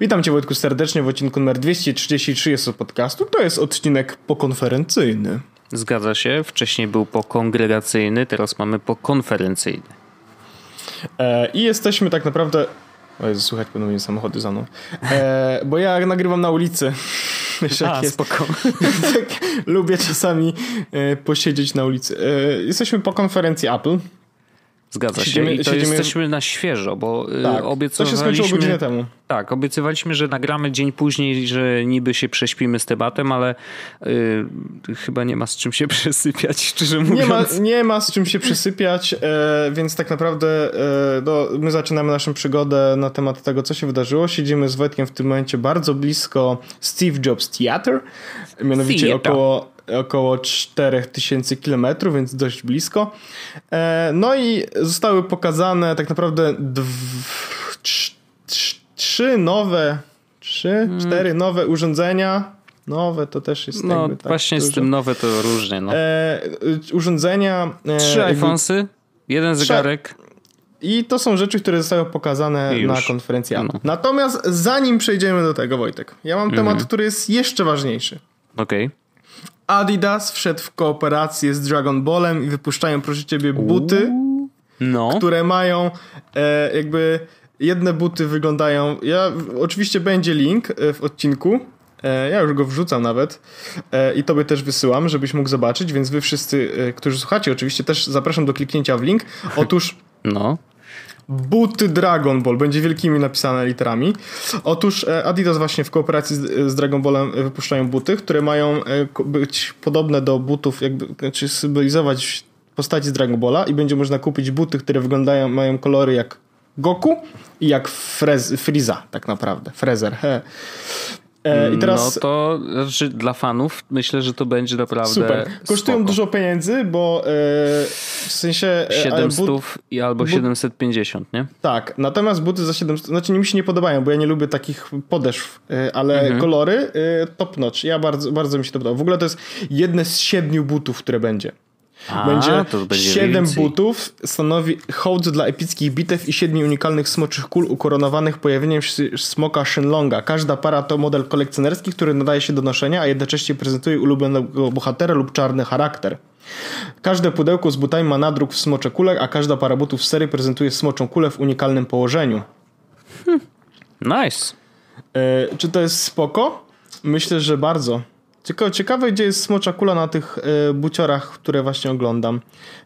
Witam Cię Wojtku serdecznie w odcinku numer 233 jest podcastu. To jest odcinek pokonferencyjny. Zgadza się. Wcześniej był pokongregacyjny, teraz mamy pokonferencyjny. E, I jesteśmy tak naprawdę... O Jezu, słychać ponownie samochody za mną. E, bo ja nagrywam na ulicy. Wiesz, A, jest. spoko. tak, lubię czasami e, posiedzieć na ulicy. E, jesteśmy po konferencji Apple. Zgadza siedzimy, się. I to siedzimy... jesteśmy na świeżo, bo y, tak, obiecywaliśmy... To się skończyło godzinę temu. Tak, obiecywaliśmy, że nagramy dzień później, że niby się prześpimy z tematem, ale y, chyba nie ma z czym się przesypiać, szczerze mówiąc. Nie ma, nie ma z czym się przesypiać, e, więc tak naprawdę e, no, my zaczynamy naszą przygodę na temat tego, co się wydarzyło. Siedzimy z Wojtkiem w tym momencie bardzo blisko Steve Jobs Theater, mianowicie Theater. około około 4000 km, więc dość blisko. E, no i zostały pokazane tak naprawdę trzy nowe, trzy, hmm. cztery nowe urządzenia. Nowe to też jest. No tak właśnie dużo. z tym nowe to różnie. No. E, urządzenia. E, trzy iPhonesy, jeden zegarek. I to są rzeczy, które zostały pokazane na konferencji. No. Natomiast zanim przejdziemy do tego, Wojtek, ja mam temat, mhm. który jest jeszcze ważniejszy. Okej. Okay. Adidas wszedł w kooperację z Dragon Ballem i wypuszczają, proszę ciebie, buty, no. które mają e, jakby jedne buty wyglądają. Ja oczywiście będzie link e, w odcinku. E, ja już go wrzucam nawet e, i tobie też wysyłam, żebyś mógł zobaczyć, więc wy wszyscy, którzy słuchacie, oczywiście też zapraszam do kliknięcia w link. Otóż no. Buty Dragon Ball, będzie wielkimi napisane literami. Otóż e, Adidas właśnie w kooperacji z, z Dragon Ballem wypuszczają buty, które mają e, być podobne do butów, jakby, znaczy symbolizować postaci z Dragon Balla i będzie można kupić buty, które wyglądają, mają kolory jak Goku i jak Frez, Frieza tak naprawdę. Frezer. He. E, I teraz... No to znaczy dla fanów myślę, że to będzie naprawdę Super. Kosztują spoko. dużo pieniędzy, bo e, w sensie... 700 but, i albo but, 750, nie? Tak, natomiast buty za 700, znaczy mi się nie podobają, bo ja nie lubię takich podeszw, e, ale mhm. kolory top notch. Ja bardzo, bardzo mi się to podoba. W ogóle to jest jedne z siedmiu butów, które będzie. A, będzie, to będzie 7 więcej. butów, stanowi hołd dla epickich bitew i 7 unikalnych smoczych kul ukoronowanych pojawieniem smoka Shenlonga. Każda para to model kolekcjonerski, który nadaje się do noszenia, a jednocześnie prezentuje ulubionego bohatera lub czarny charakter. Każde pudełko z butami ma nadruk w smocze kulek, a każda para butów z serii prezentuje smoczą kulę w unikalnym położeniu. Hmm. Nice. E, czy to jest spoko? Myślę, że bardzo. Ciekawe, ciekawe, gdzie jest smocza kula na tych y, buciorach, które właśnie oglądam.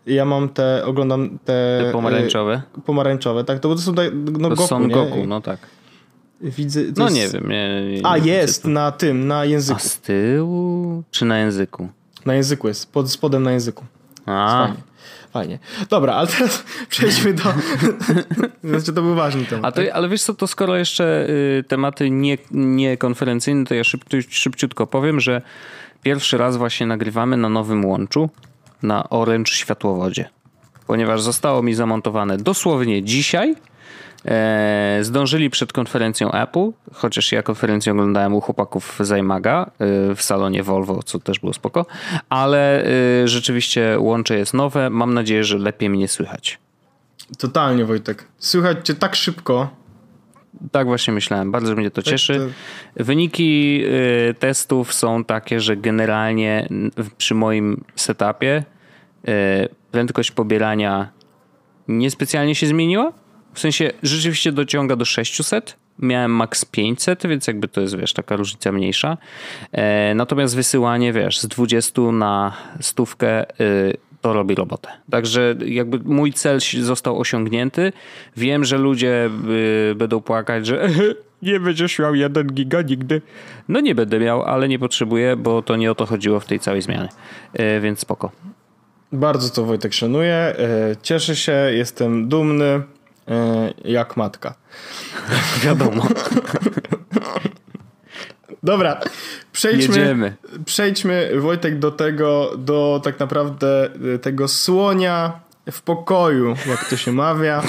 Ja mam te, oglądam te... te pomarańczowe? Y, pomarańczowe, tak. To, to są, no, to Goku, są nie? Goku, no tak. Widzę, no jest... nie wiem. Nie, nie, A, jest, na tym, na języku. A z tyłu czy na języku? Na języku jest, pod spodem na języku. A. Fajnie. Dobra, ale teraz przejdźmy do... znaczy to był ważny temat. A to, tak? Ale wiesz co, to skoro jeszcze y, tematy nie, nie konferencyjne, to ja szybciu, szybciutko powiem, że pierwszy raz właśnie nagrywamy na nowym łączu na Orange Światłowodzie. Ponieważ zostało mi zamontowane dosłownie dzisiaj zdążyli przed konferencją Apple, chociaż ja konferencję oglądałem u chłopaków z iMaga e, w salonie Volvo, co też było spoko, ale e, rzeczywiście łącze jest nowe. Mam nadzieję, że lepiej mnie słychać. Totalnie, Wojtek. Słychać cię tak szybko. Tak właśnie myślałem, bardzo mnie to tak, cieszy. Wyniki testów są takie, że generalnie przy moim setupie prędkość pobierania niespecjalnie się zmieniła w sensie rzeczywiście dociąga do 600. Miałem max 500, więc jakby to jest, wiesz, taka różnica mniejsza. E, natomiast wysyłanie, wiesz, z 20 na stówkę y, to robi robotę. Także jakby mój cel został osiągnięty. Wiem, że ludzie y, będą płakać, że nie będziesz miał 1 giga nigdy. No nie będę miał, ale nie potrzebuję, bo to nie o to chodziło w tej całej zmianie. E, więc spoko. Bardzo to Wojtek szanuję. E, cieszę się, jestem dumny. E, jak matka. Wiadomo. Dobra, przejdźmy, przejdźmy Wojtek do tego, do tak naprawdę e, tego słonia w pokoju, jak to się mawia.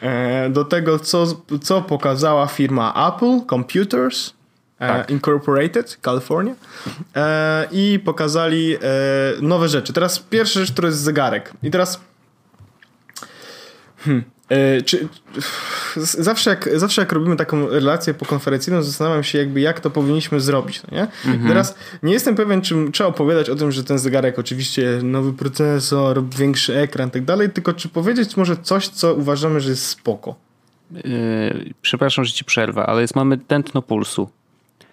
E, do tego, co, co pokazała firma Apple Computers tak. Incorporated, California. I pokazali nowe rzeczy. Teraz pierwsza rzecz, to jest zegarek. I teraz Hmm. E, czy, zawsze, jak, zawsze jak robimy taką relację po konferencyjną, zastanawiam się jakby jak to powinniśmy zrobić. No nie? Mhm. Teraz nie jestem pewien, czy trzeba opowiadać o tym, że ten zegarek oczywiście nowy procesor, większy ekran i tak dalej, tylko czy powiedzieć może coś, co uważamy, że jest spoko. Yy, przepraszam, że ci przerwę, ale jest, mamy tętno pulsu.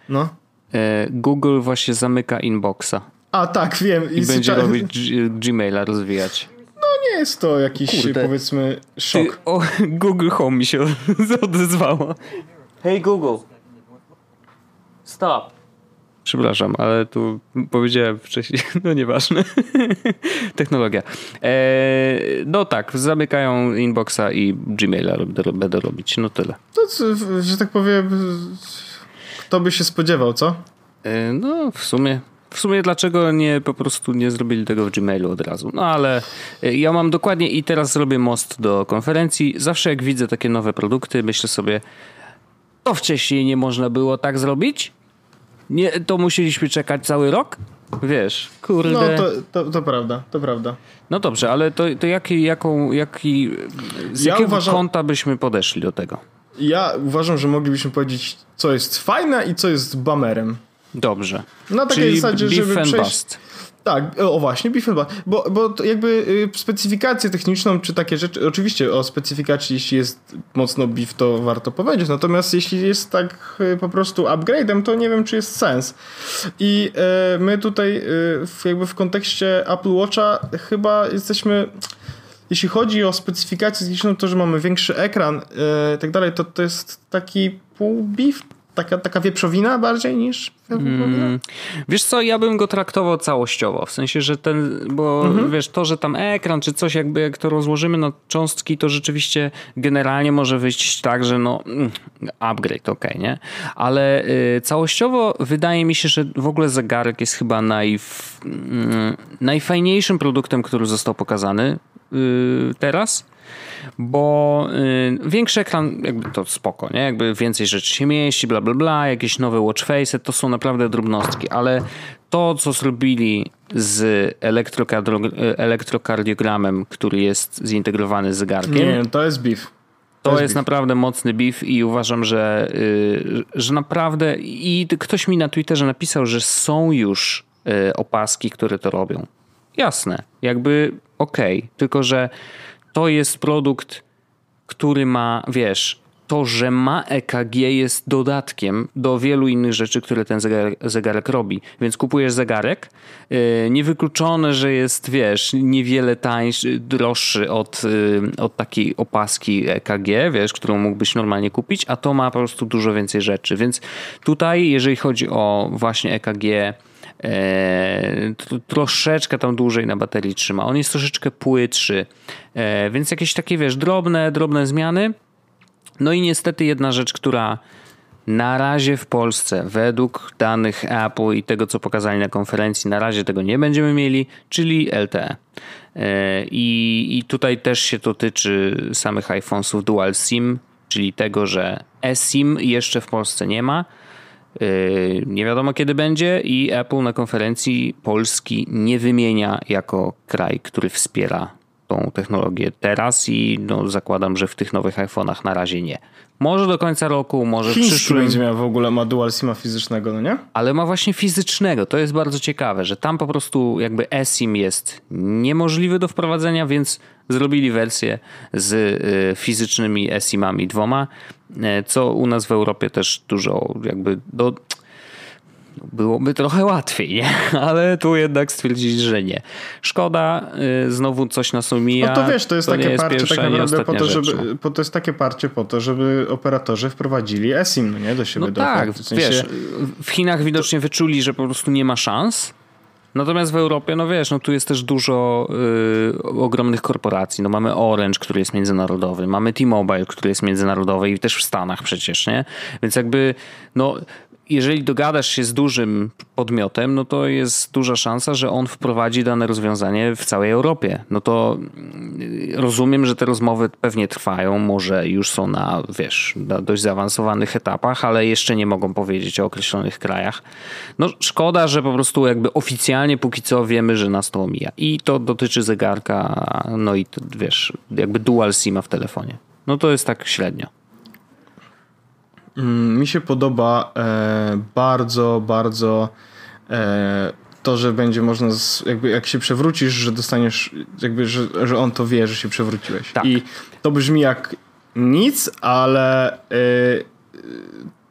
No. Yy, Google właśnie zamyka inboxa. A tak, wiem. I, I będzie robić Gmaila rozwijać nie jest to jakiś, Kurde. powiedzmy, szok. Ty, o, Google Home mi się odezwało. Hey Google. Stop. Przepraszam, ale tu powiedziałem wcześniej, no nieważne. Technologia. Eee, no tak, zamykają inboxa i Gmaila będę robić, no tyle. To, że tak powiem, kto by się spodziewał, co? Eee, no, w sumie w sumie dlaczego nie po prostu nie zrobili tego w Gmailu od razu? No ale y, ja mam dokładnie i teraz zrobię most do konferencji. Zawsze jak widzę takie nowe produkty, myślę sobie, to wcześniej nie można było tak zrobić? Nie, to musieliśmy czekać cały rok? Wiesz, kurde. No, to, to, to prawda, to prawda. No dobrze, ale to, to jaki, jaką, jaki, z ja jakiego uważam, kąta byśmy podeszli do tego? Ja uważam, że moglibyśmy powiedzieć, co jest fajne i co jest bamerem. Dobrze. Na takiej Czyli zasadzie, żeby przejść... Bust. Tak, o właśnie, beef and bust. Bo, bo jakby y, specyfikację techniczną, czy takie rzeczy, oczywiście o specyfikacji, jeśli jest mocno beef, to warto powiedzieć, natomiast jeśli jest tak y, po prostu upgrade'em, to nie wiem, czy jest sens. I y, my tutaj jakby w kontekście Apple Watcha chyba jesteśmy jeśli chodzi o specyfikację techniczną, to, że mamy większy ekran i tak dalej, to to jest taki pół beef, taka, taka wieprzowina bardziej niż mm, Wiesz co, ja bym go traktował całościowo, w sensie, że ten, bo mhm. wiesz, to, że tam ekran czy coś jakby jak to rozłożymy na cząstki, to rzeczywiście generalnie może wyjść tak, że no mm, upgrade, ok, nie? Ale y, całościowo wydaje mi się, że w ogóle zegarek jest chyba najf, y, najfajniejszym produktem, który został pokazany y, teraz bo y, większy ekran, jakby to spoko, nie? Jakby więcej rzeczy się mieści, bla bla bla, jakieś nowe watch face, to są naprawdę drobnostki, ale to, co zrobili z elektrokardiogramem, który jest zintegrowany z zegarkiem. Nie, to jest beef. To, to jest, jest naprawdę mocny beef i uważam, że, yy, że naprawdę i ktoś mi na Twitterze napisał, że są już yy, opaski, które to robią. Jasne, jakby okej, okay. tylko że to jest produkt, który ma, wiesz, to, że ma EKG jest dodatkiem do wielu innych rzeczy, które ten zegarek, zegarek robi. Więc kupujesz zegarek, yy, niewykluczone, że jest, wiesz, niewiele tańszy, droższy od, yy, od takiej opaski EKG, wiesz, którą mógłbyś normalnie kupić, a to ma po prostu dużo więcej rzeczy. Więc tutaj, jeżeli chodzi o właśnie EKG, E, troszeczkę tam dłużej na baterii trzyma. On jest troszeczkę płytszy, e, więc jakieś takie, wiesz, drobne, drobne zmiany. No i niestety jedna rzecz, która na razie w Polsce, według danych Apple i tego, co pokazali na konferencji, na razie tego nie będziemy mieli, czyli LTE. E, I, I tutaj też się to tyczy samych iPhonesów Dual SIM, czyli tego, że eSIM jeszcze w Polsce nie ma. Yy, nie wiadomo kiedy będzie i Apple na konferencji Polski nie wymienia jako kraj, który wspiera tą technologię teraz i no, zakładam, że w tych nowych iPhone'ach na razie nie. Może do końca roku, może Chiński w przyszłym. będzie miał w ogóle ma dual SIMa fizycznego, no nie? Ale ma właśnie fizycznego. To jest bardzo ciekawe, że tam po prostu jakby eSIM jest niemożliwy do wprowadzenia, więc zrobili wersję z y, fizycznymi eSIMami dwoma, y, co u nas w Europie też dużo jakby do byłoby trochę łatwiej, nie? ale tu jednak stwierdzili, że nie. Szkoda, y, znowu coś nas omija. No to wiesz, to jest to takie jest parcie tak naprawdę po to, żeby, po, to jest takie parcie po to, żeby operatorzy wprowadzili eSIM, no nie? Do siebie. No do tak, w sensie... wiesz, w Chinach widocznie wyczuli, że po prostu nie ma szans, Natomiast w Europie, no wiesz, no tu jest też dużo y, ogromnych korporacji. No mamy Orange, który jest międzynarodowy, mamy T-Mobile, który jest międzynarodowy i też w Stanach przecież, nie? Więc jakby, no jeżeli dogadasz się z dużym podmiotem, no to jest duża szansa, że on wprowadzi dane rozwiązanie w całej Europie. No to mm, rozumiem, że te rozmowy pewnie trwają, może już są na, wiesz, na dość zaawansowanych etapach, ale jeszcze nie mogą powiedzieć o określonych krajach. No szkoda, że po prostu jakby oficjalnie póki co wiemy, że nas to omija. I to dotyczy zegarka, no i wiesz, jakby dual SIMa w telefonie. No to jest tak średnio. Mm, mi się podoba e, bardzo, bardzo e, to, że będzie można, z, jakby jak się przewrócisz, że dostaniesz, jakby, że, że on to wie, że się przewróciłeś. Tak. I to brzmi jak nic, ale e,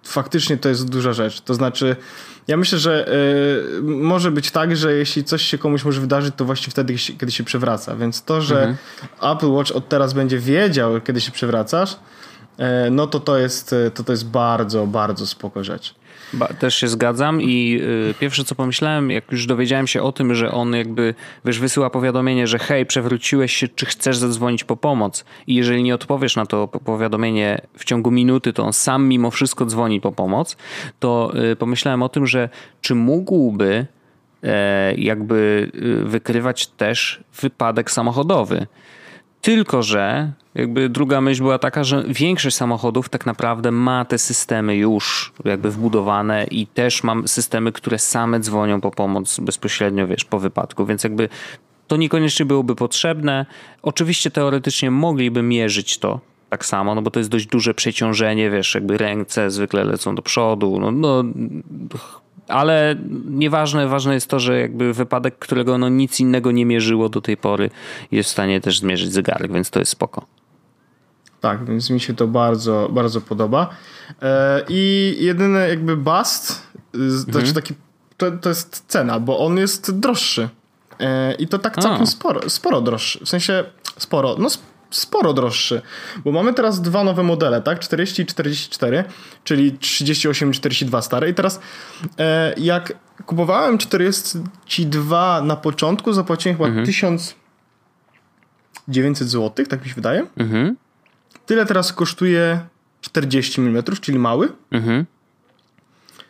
faktycznie to jest duża rzecz. To znaczy, ja myślę, że może być tak, że jeśli coś się komuś może wydarzyć, to właśnie wtedy, kiedy się przewraca. Więc to, że mhm. Apple Watch od teraz będzie wiedział, kiedy się przewracasz, no to to jest, to, to jest bardzo, bardzo spoko rzecz. Ba, też się zgadzam i y, pierwsze co pomyślałem, jak już dowiedziałem się o tym, że on jakby, wiesz, wysyła powiadomienie, że hej, przewróciłeś się, czy chcesz zadzwonić po pomoc? I jeżeli nie odpowiesz na to powiadomienie w ciągu minuty, to on sam mimo wszystko dzwoni po pomoc, to y, pomyślałem o tym, że czy mógłby e, jakby y, wykrywać też wypadek samochodowy. Tylko, że jakby druga myśl była taka, że większość samochodów tak naprawdę ma te systemy już jakby wbudowane i też mam systemy, które same dzwonią po pomoc bezpośrednio, wiesz, po wypadku, więc jakby to niekoniecznie byłoby potrzebne. Oczywiście teoretycznie mogliby mierzyć to tak samo, no bo to jest dość duże przeciążenie, wiesz, jakby ręce zwykle lecą do przodu, no, no ale nieważne, ważne jest to, że jakby wypadek, którego no nic innego nie mierzyło do tej pory, jest w stanie też zmierzyć zegarek, więc to jest spoko. Tak, więc mi się to bardzo, bardzo podoba. E, I jedyny jakby bust, to, mhm. taki, to, to jest cena, bo on jest droższy. E, I to tak całkiem sporo, sporo droższy. W sensie sporo, no sporo droższy, bo mamy teraz dwa nowe modele, tak? 40 i 44, czyli 38 i 42 stare. I teraz e, jak kupowałem 42 na początku, zapłaciłem chyba mhm. 1900 zł, tak mi się wydaje. Mhm. Tyle teraz kosztuje 40 mm, czyli mały. Mhm.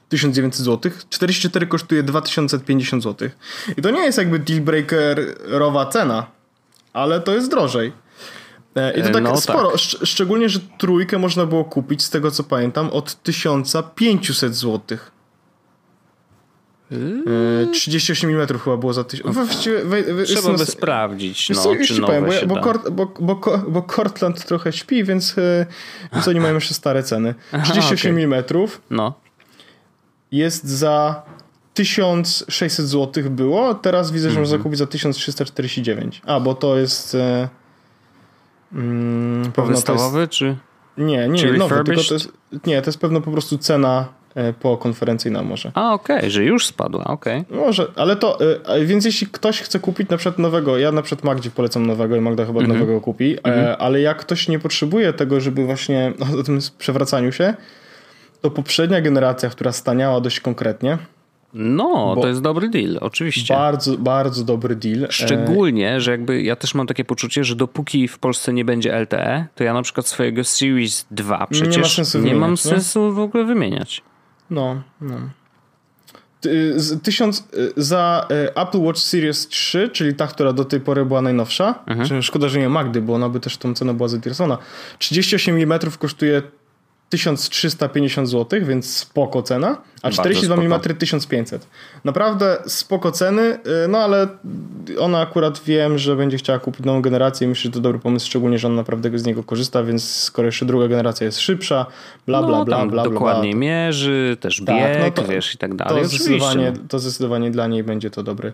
1900 zł. 44 kosztuje 2050 zł. I to nie jest jakby dealbreakerowa cena, ale to jest drożej. E, I to tak no, sporo. Tak. Szczególnie, że trójkę można było kupić, z tego co pamiętam, od 1500 zł. Yy. 38 mm chyba było za tysiąc. Trzeba by sprawdzić, no, czy nowe powiem, bo, bo, Kort, bo, bo, bo Cortland trochę śpi, więc, e, więc oni mają jeszcze stare ceny. 38 okay. mm no. jest za 1600 zł było, teraz widzę, że mm -hmm. można kupić za 1349. A, bo to jest... E, mm, Podstawowy, jest, czy... Nie, nie, czy nowy, tylko to jest, nie, to jest pewno po prostu cena po konferencyjna może. A, okej, okay, że już spadła, okej. Okay. Może, ale to, e, więc jeśli ktoś chce kupić na przykład nowego, ja na przykład Magdzie polecam nowego i Magda chyba mm -hmm. nowego kupi, mm -hmm. ale jak ktoś nie potrzebuje tego, żeby właśnie o tym przewracaniu się, to poprzednia generacja, która staniała dość konkretnie, no, to jest dobry deal, oczywiście. Bardzo, bardzo dobry deal. Szczególnie, że jakby ja też mam takie poczucie, że dopóki w Polsce nie będzie LTE, to ja na przykład swojego Series 2 przecież nie, sensu nie mam sensu w ogóle wymieniać. No, no. Tysiąc y, za y, Apple Watch Series 3, czyli ta, która do tej pory była najnowsza. Mhm. Szkoda, że nie Magdy, bo ona by też tą cenę była zainteresowana. 38 mm kosztuje 1350 zł, więc spoko cena, a 42 mm 1500. Naprawdę spoko ceny, y, no ale ona akurat wiem, że będzie chciała kupić nową generację i myślę, że to dobry pomysł, szczególnie, że on naprawdę z niego korzysta, więc skoro jeszcze druga generacja jest szybsza, bla bla no, bla bla. bla dokładniej bla, mierzy, też tak, bieg, no to, wiesz i tak dalej. To zdecydowanie, to zdecydowanie dla niej będzie to dobry.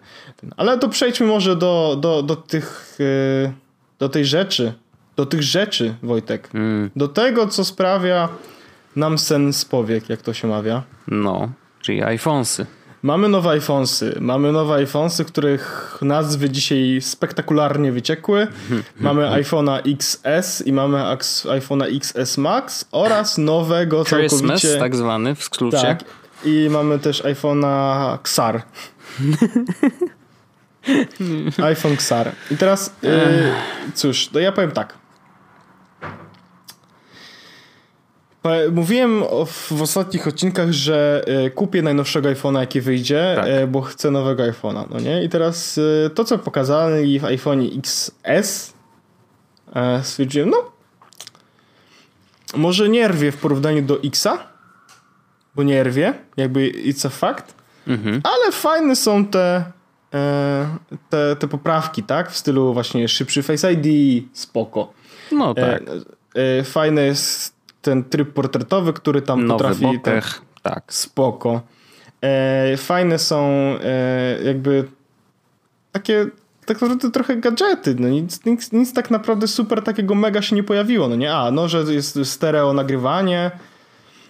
Ale to przejdźmy może do, do, do tych y, do tej rzeczy, do tych rzeczy, Wojtek. Mm. Do tego, co sprawia nam sen z powiek, jak to się mawia. No, czyli iPhonesy. Mamy nowe iPhonesy. Mamy nowe iPhonesy, których nazwy dzisiaj spektakularnie wyciekły. mamy iPhone'a XS i mamy iPhone'a XS Max oraz nowego Christmas, całkowicie... tak zwany w skrócie. Tak. I mamy też iPhone'a XAR. iPhone XAR. I teraz, yy, cóż, to ja powiem tak. Mówiłem w ostatnich odcinkach, że e, kupię najnowszego iPhone'a, jaki wyjdzie, tak. E, bo chcę nowego iPhone'a, no nie? I teraz e, to, co pokazali w iPhone XS, stwierdziłem, no, może nie rwie w porównaniu do X'a, bo nie rwie, jakby it's a fact, mhm. ale fajne są te, te, te poprawki, tak? W stylu właśnie szybszy Face ID, spoko. No tak E, fajny jest ten tryb portretowy, który tam Nowy potrafi... Bokeh, tak. Spoko. E, fajne są jakby takie tak naprawdę trochę gadżety, no nic, nic, nic tak naprawdę super takiego mega się nie pojawiło, no nie? A, no, że jest stereo nagrywanie,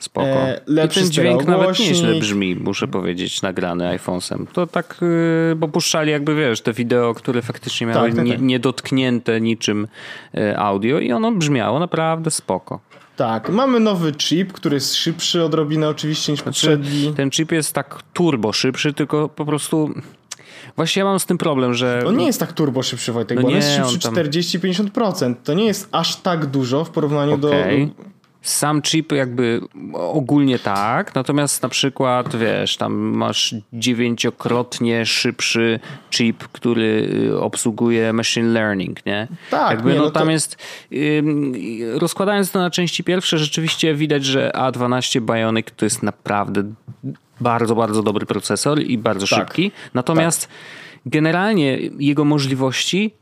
Spoko. E, lepszy I ten dźwięk nawet nieźle brzmi, muszę powiedzieć, nagrany iPhone'em. To tak, yy, bo puszczali jakby, wiesz, te wideo, które faktycznie miały tak, tak, tak. niedotknięte niczym y, audio i ono brzmiało naprawdę spoko. Tak, mamy nowy chip, który jest szybszy odrobinę oczywiście niż znaczy, poprzedni. Ten chip jest tak turbo szybszy, tylko po prostu... Właśnie ja mam z tym problem, że... On nie jest tak turbo szybszy, Wojtek, no bo nie, on jest szybszy tam... 40-50%. To nie jest aż tak dużo w porównaniu okay. do sam chip jakby ogólnie tak, natomiast na przykład wiesz, tam masz dziewięciokrotnie szybszy chip, który y, obsługuje machine learning, nie? Tak. Jakby, nie, no, no tam to... jest rozkładając to na części pierwsze, rzeczywiście widać, że A12 Bionic to jest naprawdę bardzo, bardzo dobry procesor i bardzo tak. szybki. Natomiast tak. generalnie jego możliwości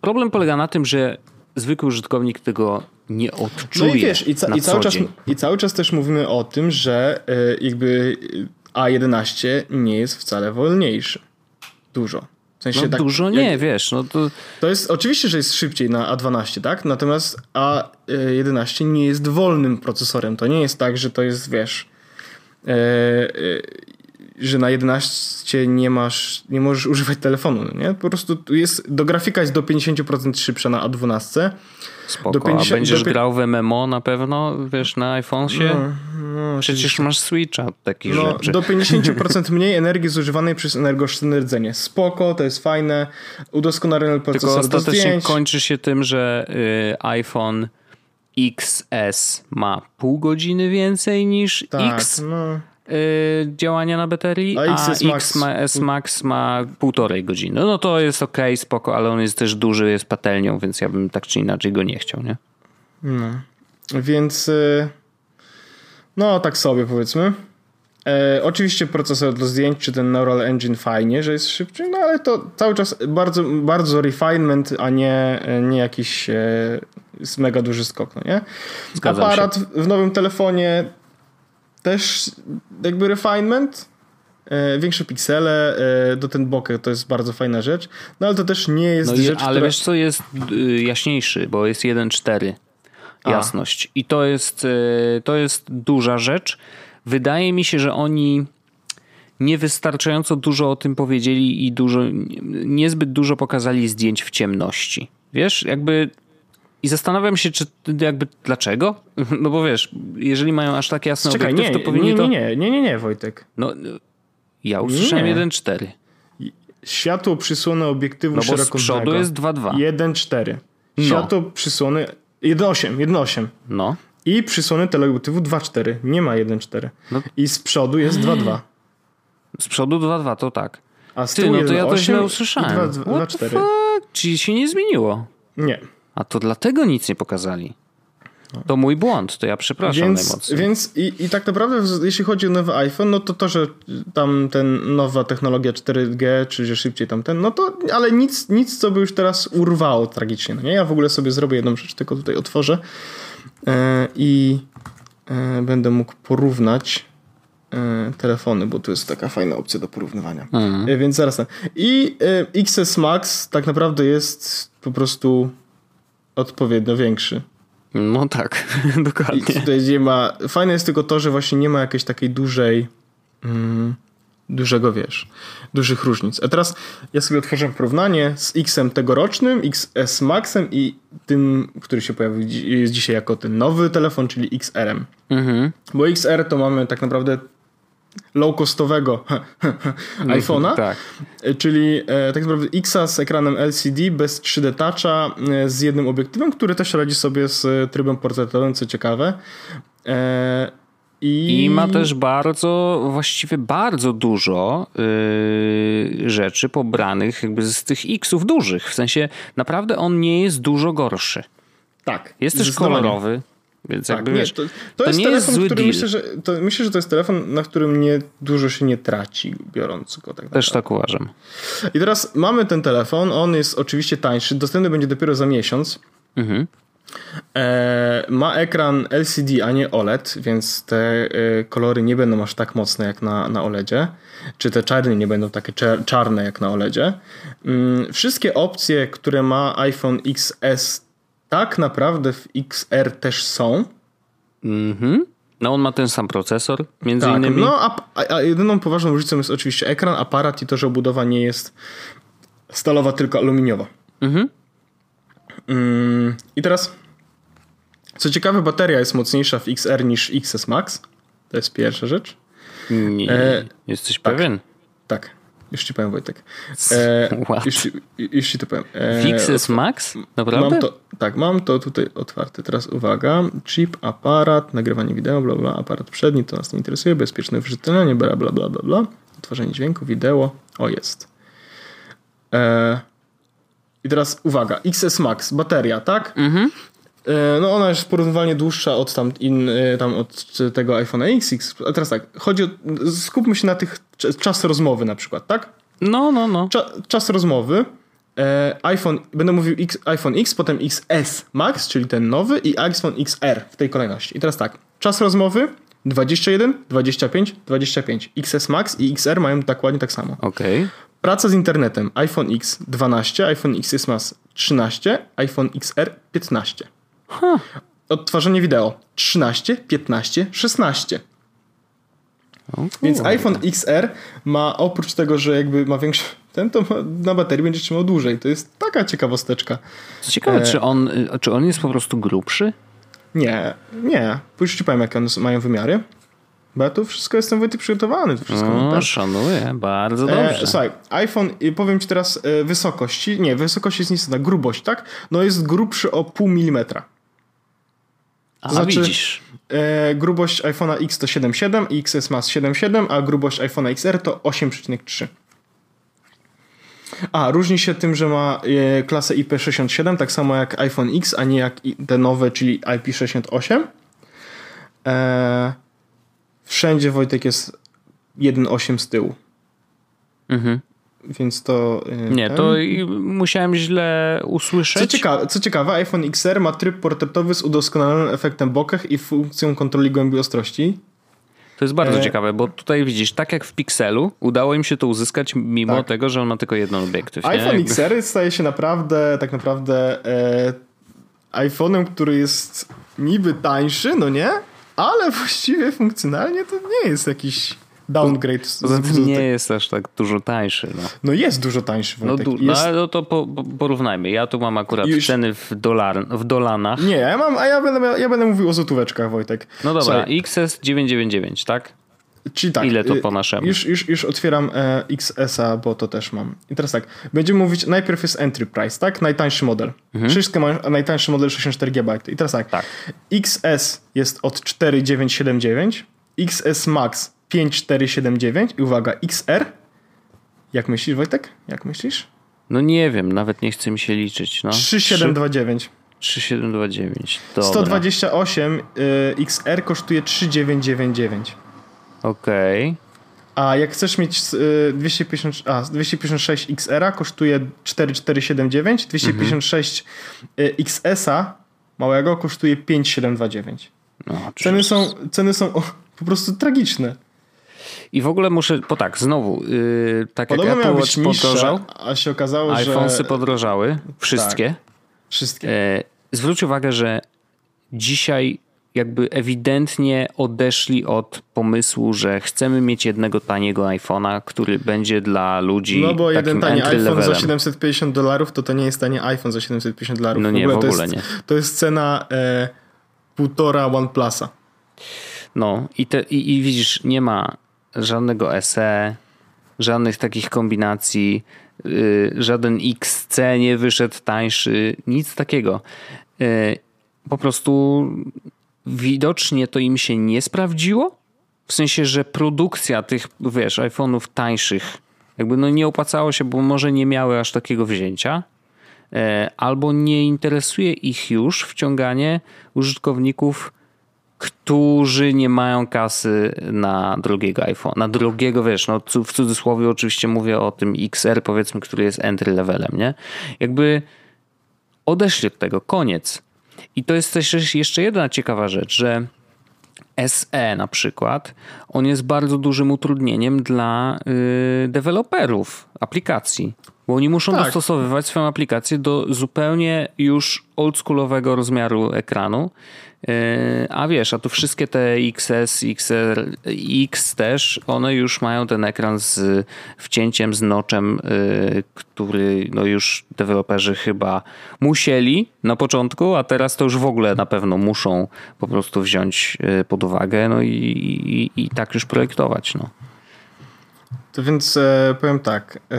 problem polega na tym, że zwykły użytkownik tego nie odczuje. No i wiesz, i, ca- i cały, czas, i cały czas też mówimy o tym, że y, jakby A11 nie jest wcale wolniejszy. Dużo. W sensie no, tak, dużo nie, jak, wiesz. No to... to jest oczywiście, że jest szybciej na A12, tak? Natomiast A11 nie jest wolnym procesorem. To nie jest tak, że to jest, wiesz. E, e, że na 11 nie masz, nie możesz używać telefonu, no nie? Po prostu jest, do grafika jest do 50% szybsza na A12. Spoko, do 50, a będziesz do... grał w MMO na pewno, wiesz, na iPhone'sie? No, no, Przecież masz Switcha, takich no, rzeczy. Do 50% mniej energii zużywanej przez energooszczędne rdzenie. Spoko, to jest fajne, udoskonalony procesor Tylko ostatecznie kończy się tym, że y, iPhone XS ma pół godziny więcej niż tak, X. No Y, działania na baterii, a, a X, Max. Ma, S Max ma półtorej godziny. No to jest ok, spoko, ale on jest też duży, jest patelnią, więc ja bym tak czy inaczej go nie chciał, nie? No. Więc y, no tak sobie powiedzmy. E, oczywiście procesor do zdjęć, czy ten Neural Engine fajnie, że jest szybszy, no ale to cały czas bardzo, bardzo refinement, a nie, nie jakiś e, mega duży skok, no nie? Zgadzam Aparat się. w nowym telefonie też jakby refinement, e, większe piksele, e, do ten bokeh to jest bardzo fajna rzecz, no ale to też nie jest no rzecz, Ale która... wiesz co, jest y, jaśniejszy, bo jest 1.4 jasność. I to jest, e, to jest duża rzecz. Wydaje mi się, że oni niewystarczająco dużo o tym powiedzieli i dużo, niezbyt dużo pokazali zdjęć w ciemności. Wiesz, jakby i zastanawiam się, czy jakby dlaczego? No bo wiesz, jeżeli mają aż tak jasne Czekaj, obiektyw, nie, to powinni nie, to... Nie, nie, nie, nie, Wojtek. No, ja usłyszałem 1.4. Światło przysłone obiektywu no szerokokątnego. z przodu jest 2.2. 1.4. No. Światło no. przysłone 1.8, 1.8. No. I przysłony teleobiektywu 2.4. Nie ma 1.4. No. I z przodu jest 2.2. Z przodu 2.2, to tak. A z Ty, no to ja to źle usłyszałem. 2.4. Czyli się nie zmieniło? Nie. A to dlatego nic nie pokazali. To mój błąd, to ja przepraszam więc, najmocniej. Więc i, i tak naprawdę, jeśli chodzi o nowy iPhone, no to to, że tam ten nowa technologia 4G, czy że szybciej tamten, no to, ale nic, nic co by już teraz urwało tragicznie. No nie? Ja w ogóle sobie zrobię jedną rzecz, tylko tutaj otworzę yy, i yy, będę mógł porównać yy, telefony, bo tu jest taka fajna opcja do porównywania. Mhm. Więc zaraz. I XS Max tak naprawdę jest po prostu odpowiednio większy. No tak, dokładnie. I tutaj nie ma. Fajne jest tylko to, że właśnie nie ma jakiejś takiej dużej. Mm, dużego wiesz, dużych różnic. A teraz ja sobie otworzę porównanie z X-em tegorocznym, XS Maxem i tym, który się pojawił jest dzisiaj jako ten nowy telefon, czyli XR-em. Mhm. Bo XR to mamy tak naprawdę low-costowego iPhone'a, tak. czyli e, tak naprawdę Xa z ekranem LCD bez 3D Toucha e, z jednym obiektywem, który też radzi sobie z trybem portretowym, co ciekawe. E, i... I... ma też bardzo, właściwie bardzo dużo yy, rzeczy pobranych jakby z tych X-ów dużych. W sensie naprawdę on nie jest dużo gorszy. Tak. Jest też kolorowy. Więc tak, jakby nie, wiesz, to, to, to jest nie telefon, jest który myślę, że, to, myślę, że to jest telefon, na którym nie dużo się nie traci, biorąc go tak Też tak uważam. I teraz mamy ten telefon, on jest oczywiście tańszy, dostępny będzie dopiero za miesiąc. Mhm. E, ma ekran LCD, a nie OLED, więc te e, kolory nie będą aż tak mocne jak na, na OLEDzie, czy te czarne nie będą takie czarne jak na OLEDzie. Mm, wszystkie opcje, które ma iPhone XS tak naprawdę w XR też są. Mhm. No on ma ten sam procesor, między tak, innymi. No a, a, jedyną poważną różnicą jest oczywiście ekran, aparat i to, że obudowa nie jest stalowa, tylko aluminiowa. Mhm. Mm, I teraz co ciekawe, bateria jest mocniejsza w XR niż XS Max. To jest pierwsza rzecz. Nie, e, jesteś tak, pewien? Tak. Już ci powiem, Wojtek. E, już, już ci to powiem. E, XS Max? Naprawdę? Mam to, tak, mam to tutaj otwarte. Teraz uwaga. Chip, aparat, nagrywanie wideo, bla, bla, aparat przedni, to nas nie interesuje, bezpieczne wrzucenie, bla, bla, bla, bla, bla. Odtwarzanie dźwięku, wideo. O, jest. E, I teraz uwaga. XS Max, bateria, tak? Mhm. E, no ona jest porównywalnie dłuższa od tam, in, e, tam od tego iPhone XX. A teraz tak, chodzi o, skupmy się na tych czas rozmowy na przykład, tak? No, no, no. Cza, czas rozmowy. E, iPhone, będę mówił X, iPhone X, potem XS Max, czyli ten nowy i iPhone XR w tej kolejności. I teraz tak, czas rozmowy 21, 25, 25. XS Max i XR mają dokładnie tak samo. Okej. Okay. Praca z internetem iPhone X 12, iPhone XS Max 13, iPhone XR 15. Huh. Odtwarzanie wideo 13, 15, 16. Więc iPhone XR ma oprócz tego, że jakby ma większy ten, to na baterii będzie trzymał dłużej. To jest taka ciekawosteczka. Co ciekawe, e... czy, on, czy on jest po prostu grubszy? Nie, nie. Później ci powiem, jakie one mają wymiary. Bo ja tu wszystko jestem Wojtek przygotowany. To wszystko no, tak. szanuję, bardzo e, dobrze. E, słuchaj, iPhone, powiem ci teraz e, wysokości. Nie, wysokość jest niestety grubość, tak? No jest grubszy o pół milimetra. To A, znaczy, widzisz. E, grubość iPhone'a X to 7,7 i XS Max 7,7, a grubość iPhone'a XR to 8,3. A, różni się tym, że ma e, klasę IP67, tak samo jak iPhone X, a nie jak te nowe, czyli IP68. E, wszędzie Wojtek jest 1,8 z tyłu. Mhm więc to... Y, Nie, ten... to musiałem źle usłyszeć. Co ciekawe, co ciekawe, iPhone XR ma tryb portretowy z udoskonalonym efektem bokeh i funkcją kontroli głębi ostrości. To jest bardzo e... ciekawe, bo tutaj widzisz, tak jak w Pixelu, udało im się to uzyskać mimo tak. tego, że on ma tylko jeden obiektyw. iPhone nie? XR staje się naprawdę, tak naprawdę e, iPhone'em, który jest niby tańszy, no nie? Ale właściwie funkcjonalnie to nie jest jakiś downgrade. Poza tym nie jest aż tak dużo tańszy. No, no jest dużo tańszy. No, du- jest... no, no to po, porównajmy. Ja tu mam akurat Już... ceny w, dolar, w dolanach. Nie, ja mam, a ja będę, ja będę mówił o złotóweczkach, Wojtek. No dobra, Słuchaj. XS 999, tak? Czyli tak. Ile to y, po naszemu? Już, już, już otwieram e, XS-a, bo to też mam. I teraz tak, będziemy mówić, najpierw jest entry price, tak? Najtańszy model. Mhm. Wszystkie mają, najtańszy model 64 GB. I teraz tak, tak. XS jest od 4979, XS Max 5479 i uwaga, XR. Jak myślisz, Wojtek? Jak myślisz? No nie wiem, nawet nie chce mi się liczyć. No. 3729. 3729. Dobra. 128 y, XR kosztuje 3999. Okej. Okay. A jak chcesz mieć y, 250, a, 256 XR kosztuje 4479, 256 mhm. y, XS-a małego kosztuje 5729. No, ceny są, ceny są o, po prostu tragiczne. I w ogóle muszę, bo tak, znowu, yy, tak Podobno jak Apple Watch podrożał, a się okazało, iPhone'sy że... iPhone'sy podrożały, wszystkie. Tak, wszystkie. E, zwróć uwagę, że dzisiaj jakby ewidentnie odeszli od pomysłu, że chcemy mieć jednego taniego iPhone'a, który będzie dla ludzi No bo jeden tani iPhone levelem. za 750 dolarów to to nie jest tani iPhone za 750 dolarów. No nie, w ogóle, w ogóle to jest, nie. To jest cena e, półtora OnePlusa. No i, te, i, i widzisz, nie ma żadnego SE, żadnych takich kombinacji, yy, żaden XC nie wyszedł tańszy, nic takiego. Yy, po prostu widocznie to im się nie sprawdziło. W sensie, że produkcja tych, wiesz, iPhone'ów tańszych jakby no nie opłacało się, bo może nie miały aż takiego wzięcia, yy, albo nie interesuje ich już wciąganie użytkowników którzy nie mają kasy na drugiego iPhone, na drugiego, wiesz, no w cudzysłowie oczywiście mówię o tym XR powiedzmy, który jest entry levelem, nie? Jakby odeszli od tego, koniec. I to jest też jeszcze jedna ciekawa rzecz, że SE na przykład, on jest bardzo dużym utrudnieniem dla y, deweloperów aplikacji, bo oni muszą tak. dostosowywać swoją aplikację do zupełnie już oldschoolowego rozmiaru ekranu E, a wiesz, a tu wszystkie te XS, XR, X też, one już mają ten ekran z wcięciem, z noczem, e, który no już deweloperzy chyba musieli na początku, a teraz to już w ogóle na pewno muszą po prostu wziąć e, pod uwagę no i, i, i tak już projektować. No. To więc e, powiem tak, e,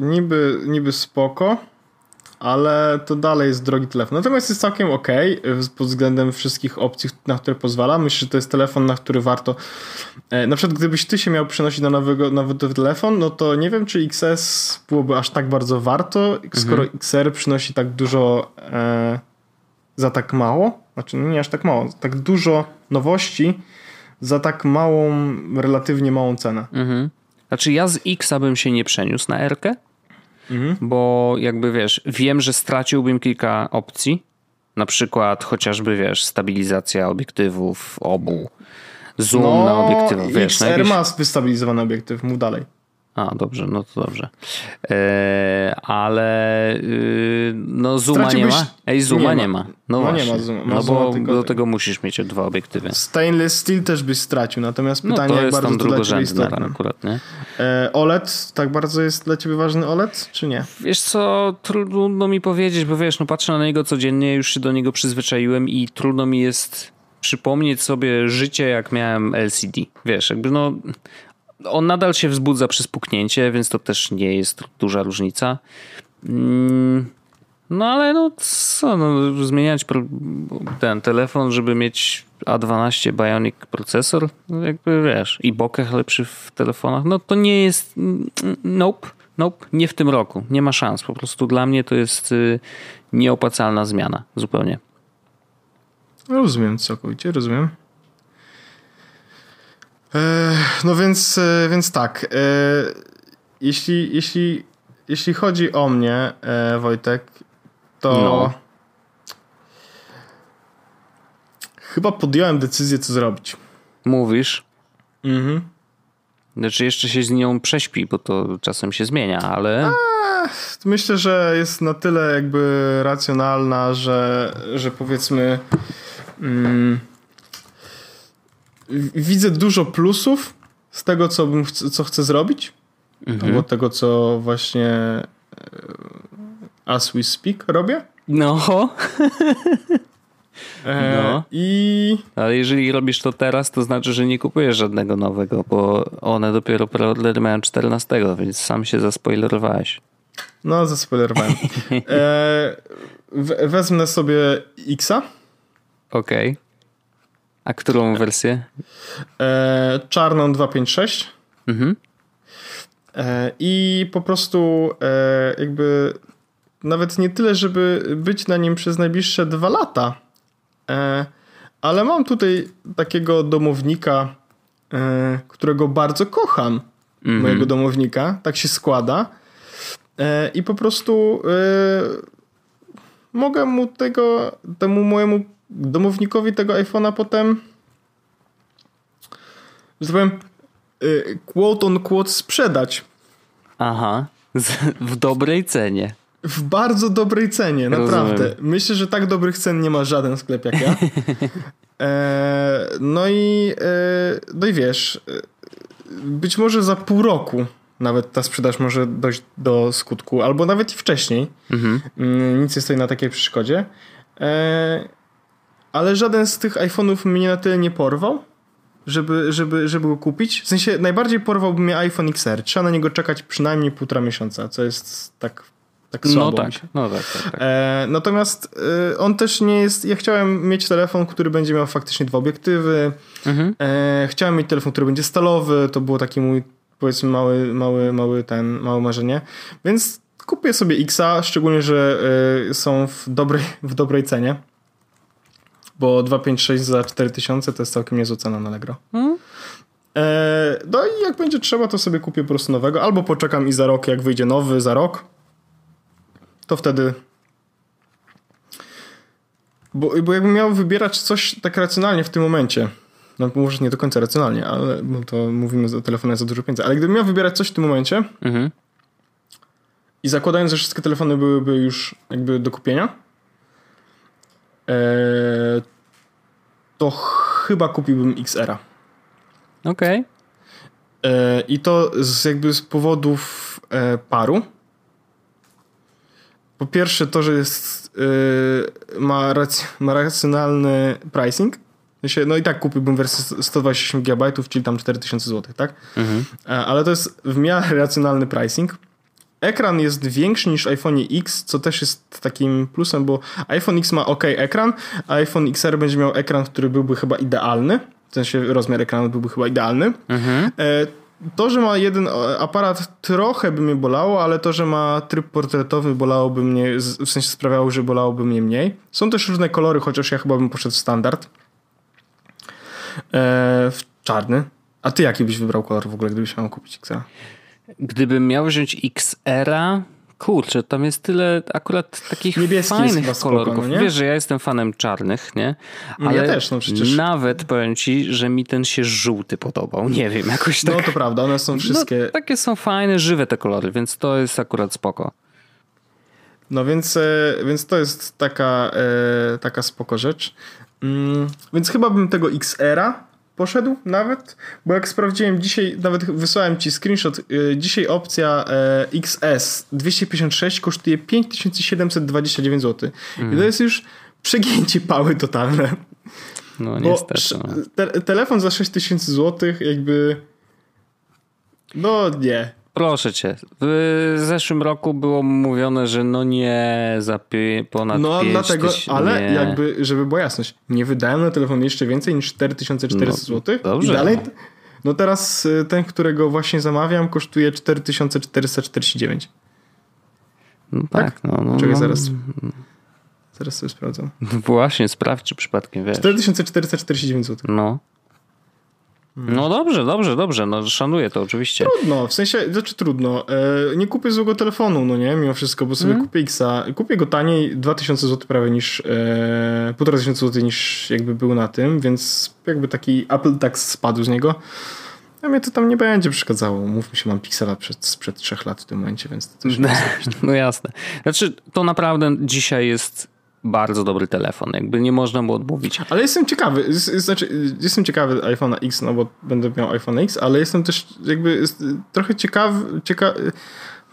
niby, niby spoko, ale to dalej jest drogi telefon. Natomiast jest całkiem ok pod względem wszystkich opcji, na które pozwala. Myślę, że to jest telefon, na który warto. E, na przykład, gdybyś ty się miał przenosić na nowego, nowy telefon, no to nie wiem, czy XS byłoby aż tak bardzo warto, skoro mhm. XR przynosi tak dużo e, za tak mało. Znaczy, no nie aż tak mało, tak dużo nowości za tak małą, relatywnie małą cenę. Mhm. Znaczy, ja z X bym się nie przeniósł na R-kę. Mhm. Bo jakby wiesz, wiem, że straciłbym kilka opcji. Na przykład chociażby wiesz, stabilizacja obiektywów obu, zoom no, na obiektyw. Wiesz, XR jakieś... ma wystabilizowany obiektyw, mów dalej. A, dobrze, no to dobrze. E, ale y, no zooma Straciłbyś... nie ma. Ej, zooma nie ma. Nie ma. No, no właśnie. nie ma zooma. Ma no bo do tego musisz mieć dwa obiektywy. Stainless steel też byś stracił, natomiast no pytanie, no, to jak bardzo to dla istotne. Akurat, nie? E, OLED, tak bardzo jest dla ciebie ważny OLED, czy nie? Wiesz co, trudno mi powiedzieć, bo wiesz, no patrzę na niego codziennie, już się do niego przyzwyczaiłem i trudno mi jest przypomnieć sobie życie, jak miałem LCD. Wiesz, jakby no on nadal się wzbudza przy spuknięcie, więc to też nie jest duża różnica. Mm, no ale no co, no, zmieniać ten telefon, żeby mieć A12 Bionic procesor, no, jakby wiesz, i bokeh lepszy w telefonach, no to nie jest, nope, nope, nie w tym roku, nie ma szans, po prostu dla mnie to jest y, nieopłacalna zmiana, zupełnie. Rozumiem całkowicie, rozumiem. E, no więc, e, więc tak. E, jeśli, jeśli, jeśli chodzi o mnie, Wojtek, to no. chyba podjąłem decyzję, co zrobić. Mówisz? Mhm. Znaczy jeszcze się z nią prześpi, bo to czasem się zmienia, ale... myślę, że jest na tyle jakby racjonalna, że, że powiedzmy... Mm, widzę dużo plusów z tego, co, bym, co chcę zrobić. Mhm. Albo tego, co właśnie e, as we speak robię. No. E, no. I... Ale jeżeli robisz to teraz, to znaczy, że nie kupujesz żadnego nowego, bo one dopiero preordery mają 14, więc sam się zaspoilerowałeś. No, zaspoilerowałem. e, wezmę sobie Xa. Okej. Okay. A którą wersję? E, czarną 256. Mhm. E, I po prostu e, jakby nawet nie tyle, żeby być na nim przez najbliższe dwa lata, e, ale mam tutaj takiego domownika, e, którego bardzo kocham. Mhm. Mojego domownika. Tak się składa. E, I po prostu mogę mu tego, temu mojemu domownikowi tego iPhone'a potem że powiem y, quote on quote sprzedać. Aha, w dobrej cenie. W bardzo dobrej cenie, naprawdę. Rozumiem. Myślę, że tak dobrych cen nie ma żaden sklep jak ja. E, no i e, no i wiesz, e, być może za pół roku nawet ta sprzedaż może dojść do skutku, albo nawet i wcześniej. Mhm. Mm, nic nie stoi na takiej przeszkodzie. E, ale żaden z tych iPhone'ów mnie na tyle nie porwał, żeby, żeby, żeby go kupić. W sensie najbardziej porwałby mnie iPhone XR. Trzeba na niego czekać przynajmniej półtora miesiąca, co jest tak, tak no słabo. No tak, no tak. tak, tak. E, natomiast e, on też nie jest... Ja chciałem mieć telefon, który będzie miał faktycznie dwa obiektywy. Mhm. E, chciałem mieć telefon, który będzie stalowy. To było taki mój powiedzmy mały, mały, mały ten, małe marzenie. Więc kupię sobie Xa, szczególnie, że e, są w dobrej, w dobrej cenie bo 256 za 4000 to jest całkiem niezła cena na Allegro. Hmm? E, no i jak będzie trzeba, to sobie kupię po prostu nowego, albo poczekam i za rok, jak wyjdzie nowy za rok, to wtedy bo, bo jakbym miał wybierać coś tak racjonalnie w tym momencie, no może nie do końca racjonalnie, ale bo to mówimy o telefonach za dużo pieniędzy, ale gdybym miał wybierać coś w tym momencie mhm. i zakładając, że wszystkie telefony byłyby już jakby do kupienia, to chyba kupiłbym XR-a. Okej. Okay. E, I to z, jakby z powodów e, paru. Po pierwsze to, że jest e, ma, rac ma racjonalny pricing. No i tak kupiłbym wersję 128 GB, czyli tam 4000 zł, tak? Mhm. Ale to jest w miarę racjonalny pricing. Ekran jest większy niż iPhone X, co też jest takim plusem, bo iPhone X ma ok ekran, a iPhone XR będzie miał ekran, który byłby chyba idealny. W sensie rozmiar ekranu byłby chyba idealny. Mhm. E, to, że ma jeden aparat trochę by mnie bolało, ale to, że ma tryb portretowy bolałoby mnie, w sensie sprawiało, że bolałoby mnie mniej. Są też różne kolory, chociaż ja chyba bym poszedł w standard. E, w czarny. A ty jaki byś wybrał kolor w ogóle, gdybyś miał kupić XR? Gdybym miał wziąć XR-a, kurczę, tam jest tyle akurat takich Niebieski fajnych kolorów. Spoko, no Wiesz, że ja jestem fanem czarnych, nie? Ale ja też, no przecież. Nawet powiem ci, że mi ten się żółty podobał. Nie wiem, jakoś no, tak. No to prawda, one są no, wszystkie... No, takie są fajne, żywe te kolory, więc to jest akurat spoko. No więc, e, więc to jest taka, e, taka spoko rzecz. Mm, więc chyba bym tego XR-a poszedł nawet, bo jak sprawdziłem dzisiaj, nawet wysłałem ci screenshot, yy, dzisiaj opcja yy, XS 256 kosztuje 5729 zł. Mm. I to mhm. jest już przegięcie pały totalne. No niestety. No. Te, telefon za 6000 zł jakby no nie. Proszę cię. W zeszłym roku było mówione, że no nie za ponad No dlatego, ale nie. jakby, żeby była jasność, nie wydałem na telefon jeszcze więcej niż 4400 no, zł. Dobrze. I dalej, no teraz y, ten, którego właśnie zamawiam, kosztuje 4449. No tak, tak? no. no Czekaj, no. zaraz. Zaraz sobie sprawdzam. Właśnie, sprawdź, czy przypadkiem wiesz. 4449 zł. No. No dobrze, dobrze, dobrze, no szanuję to oczywiście. Trudno, w sensie, znaczy trudno. E, nie kupię złego telefonu, no nie, mimo wszystko, bo sobie mm. kupię Xa. Kupię go taniej, 2000 zł prawie niż, e, 1500 zł niż jakby był na tym, więc jakby taki Apple tax spadł z niego. A mnie to tam nie będzie przeszkadzało. Mówmy się, mam Pixela przed, sprzed trzech lat w tym momencie, więc to też nie No jasne. Znaczy, to naprawdę dzisiaj jest bardzo dobry telefon, jakby nie można mu odmówić. Ale jestem ciekawy, znaczy jestem ciekawy iPhone'a X, no bo będę miał iPhone X, ale jestem też jakby trochę ciekawy, cieka,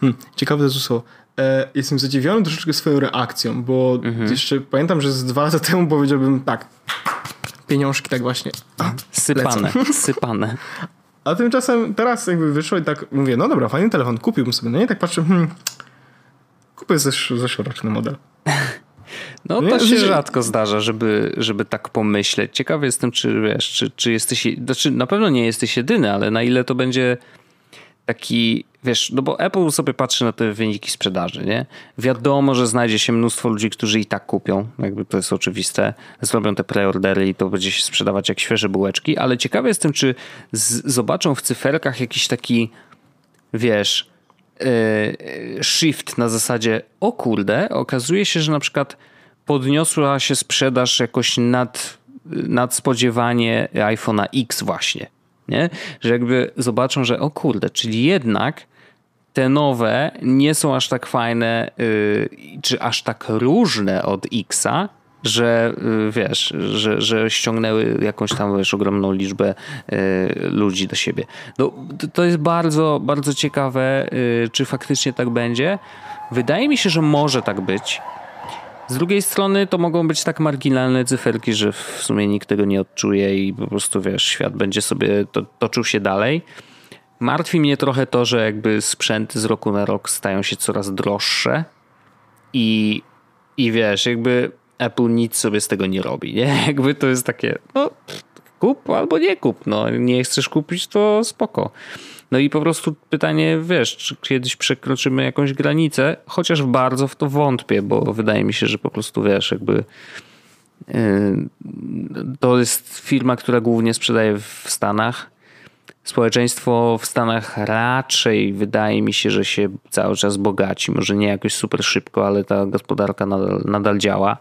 hmm, ciekawy to słowo. E, jestem zadziwiony troszeczkę swoją reakcją, bo mhm. jeszcze pamiętam, że z dwa lata temu powiedziałbym tak, pieniążki tak właśnie a, sypane, lecą. sypane. A tymczasem teraz jakby wyszło i tak mówię, no dobra, fajny telefon, kupiłbym sobie. No i tak patrzę, hmm, kupię zesz zeszłoroczny model. No to się rzadko zdarza, żeby, żeby tak pomyśleć. Ciekawy jestem, czy wiesz, czy, czy jesteś, znaczy na pewno nie jesteś jedyny, ale na ile to będzie taki, wiesz, no bo Apple sobie patrzy na te wyniki sprzedaży, nie? Wiadomo, że znajdzie się mnóstwo ludzi, którzy i tak kupią, jakby to jest oczywiste, zrobią te preordery i to będzie się sprzedawać jak świeże bułeczki, ale ciekawy jestem, czy zobaczą w cyferkach jakiś taki, wiesz, yy, shift na zasadzie, o kurde, okazuje się, że na przykład podniosła się sprzedaż jakoś nad, nad spodziewanie iPhone'a X właśnie. Nie? Że jakby zobaczą, że o kurde, czyli jednak te nowe nie są aż tak fajne, yy, czy aż tak różne od Xa, że yy, wiesz, że, że ściągnęły jakąś tam wiesz, ogromną liczbę yy, ludzi do siebie. No, to jest bardzo, bardzo ciekawe, y, czy faktycznie tak będzie. Wydaje mi się, że może tak być. Z drugiej strony to mogą być tak marginalne cyferki, że w sumie nikt tego nie odczuje i po prostu wiesz, świat będzie sobie to, toczył się dalej. Martwi mnie trochę to, że jakby sprzęty z roku na rok stają się coraz droższe i, i wiesz, jakby Apple nic sobie z tego nie robi, nie? Jakby to jest takie, no kup albo nie kup, no nie chcesz kupić, to spoko. No i po prostu pytanie, wiesz, czy kiedyś przekroczymy jakąś granicę, chociaż bardzo w to wątpię, bo wydaje mi się, że po prostu wiesz, jakby yy, to jest firma, która głównie sprzedaje w Stanach. społeczeństwo w Stanach raczej wydaje mi się, że się cały czas bogaci. Może nie jakoś super szybko, ale ta gospodarka nadal, nadal działa.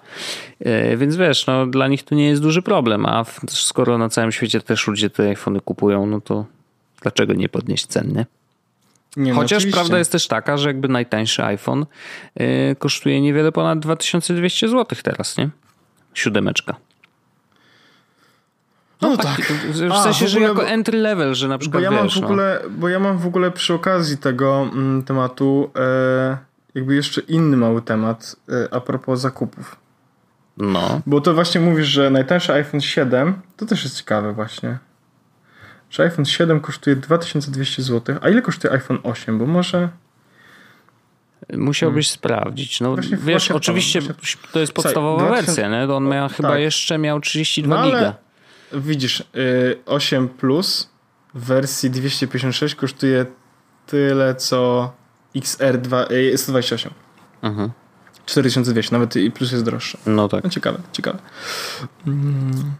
E, więc wiesz, no, dla nich to nie jest duży problem, a skoro na całym świecie też ludzie te iPhony kupują, no to dlaczego nie podnieść ceny? Nie, no Chociaż prawda jest też taka, że jakby najtańszy iPhone yy, kosztuje niewiele ponad 2200 zł teraz, nie? Siódemeczka. No, no tak. W A, sensie, w że jako entry level, że na przykład bo ja mam wiesz, w no. ogóle, no. Bo ja mam w ogóle przy okazji tego mm, tematu e, jakby jeszcze inny mały temat e, a propos zakupów. No. Bo to właśnie mówisz, że najtańszy iPhone 7 to też jest ciekawe właśnie. Że iPhone 7 kosztuje 2200 zł, a ile kosztuje iPhone 8? Bo może... Musiałbyś hmm. sprawdzić. No, właśnie, wiesz, właśnie oczywiście to, to jest podstawowa Słuchaj, wersja, nie? On miał, tak. chyba jeszcze miał 32 no, giga. Widzisz, 8 y, Plus w wersji 256 kosztuje tyle co XR2, 128. Mhm. 4200, nawet i plus jest droższy. No tak. No, ciekawe, ciekawe. Mm.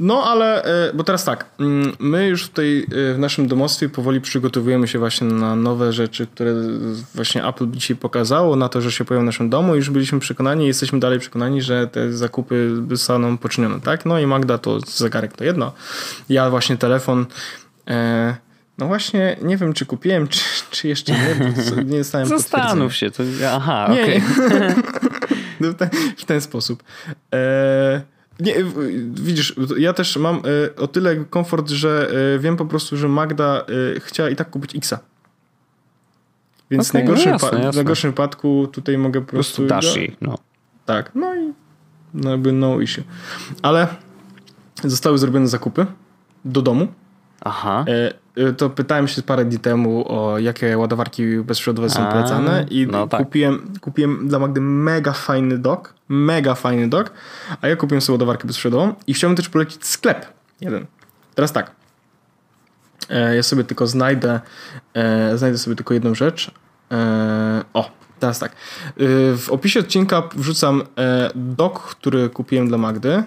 No ale, e, bo teraz tak, mm, my już tutaj e, w naszym domostwie powoli przygotowujemy się właśnie na nowe rzeczy, które właśnie Apple dzisiaj pokazało, na to, że się pojawią w naszym domu. Już byliśmy przekonani, jesteśmy dalej przekonani, że te zakupy zostaną poczynione, tak? No i Magda to zegarek to jedno. Ja właśnie telefon... E, no właśnie, nie wiem, czy kupiłem, czy, czy jeszcze nie. Nie dostałem Zastanów się. To, aha, okej. Okay. No w, ten, w ten sposób. E, nie, widzisz, ja też mam e, o tyle komfort, że e, wiem po prostu, że Magda e, chciała i tak kupić Xa. Więc okay, w, najgorszym no jasne, jasne. w najgorszym wypadku tutaj mogę po prostu... Dasz no. Tak, no i no jakby no issue. Ale zostały zrobione zakupy do domu. Aha. To pytałem się parę dni temu o jakie ładowarki bezprzewodowe są polecane i no tak. kupiłem, kupiłem dla Magdy mega fajny dock, mega fajny dock, a ja kupiłem sobie ładowarkę bezprzewodową i chciałbym też polecić sklep jeden. Teraz tak, e, ja sobie tylko znajdę, e, znajdę sobie tylko jedną rzecz. E, o, teraz tak. W opisie odcinka wrzucam dock, który kupiłem dla Magdy.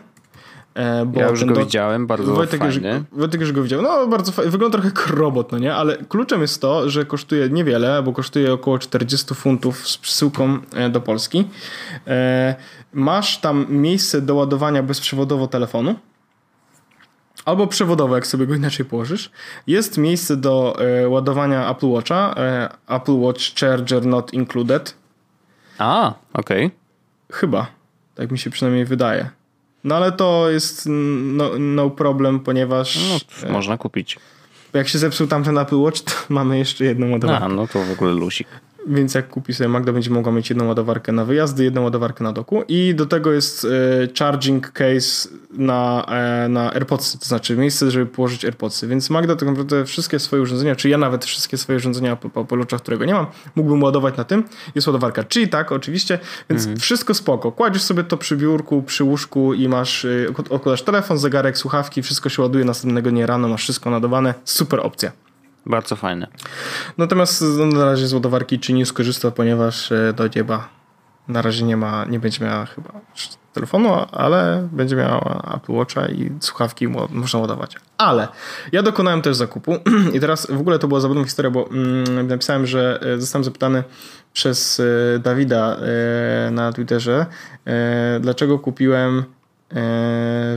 E, bo ja już go do... widziałem, bardzo Wojtek fajny. Już, Wojtek już go widział. No bardzo fajny, wygląda trochę jak robot, no nie? Ale kluczem jest to, że kosztuje niewiele, bo kosztuje około 40 funtów z przesyłką e, do Polski. E, masz tam miejsce do ładowania bezprzewodowo telefonu. Albo przewodowo, jak sobie go inaczej położysz. Jest miejsce do ładowania Apple Watcha. Apple Watch Charger Not Included. A, okej. Okay. Chyba. Tak mi się przynajmniej wydaje. No ale to jest no, no problem, ponieważ... No, można kupić. Jak się zepsuł tamten Apple Watch, to mamy jeszcze jedną ładowarkę. A, no to w ogóle lusik. Więc jak kupi sobie Magda, będzie mogła mieć jedną ładowarkę na wyjazdy, jedną ładowarkę na doku i do tego jest e, charging case na, e, na AirPodsy, to znaczy miejsce, żeby położyć AirPodsy. Więc Magda tak naprawdę wszystkie swoje urządzenia, czy ja nawet wszystkie swoje urządzenia po, po, po luczach, którego nie mam, mógłbym ładować na tym. Jest ładowarka. Czyli tak, oczywiście, więc mhm. wszystko spoko. Kładziesz sobie to przy biurku, przy łóżku i masz, e, odkładasz telefon, zegarek, słuchawki, wszystko się ładuje następnego dnia rano, masz wszystko nadowane. Super opcja. Bardzo fajne. Natomiast no, na razie z ładowarki czy nie skorzysta, ponieważ e, do nieba na razie nie ma, nie będzie miała chyba telefonu, ale będzie miała Apple Watcha i słuchawki można ładować. Ale ja dokonałem też zakupu i teraz w ogóle to była zabawna historia, bo mm, napisałem, że e, zostałem zapytany przez e, Dawida na Twitterze, dlaczego kupiłem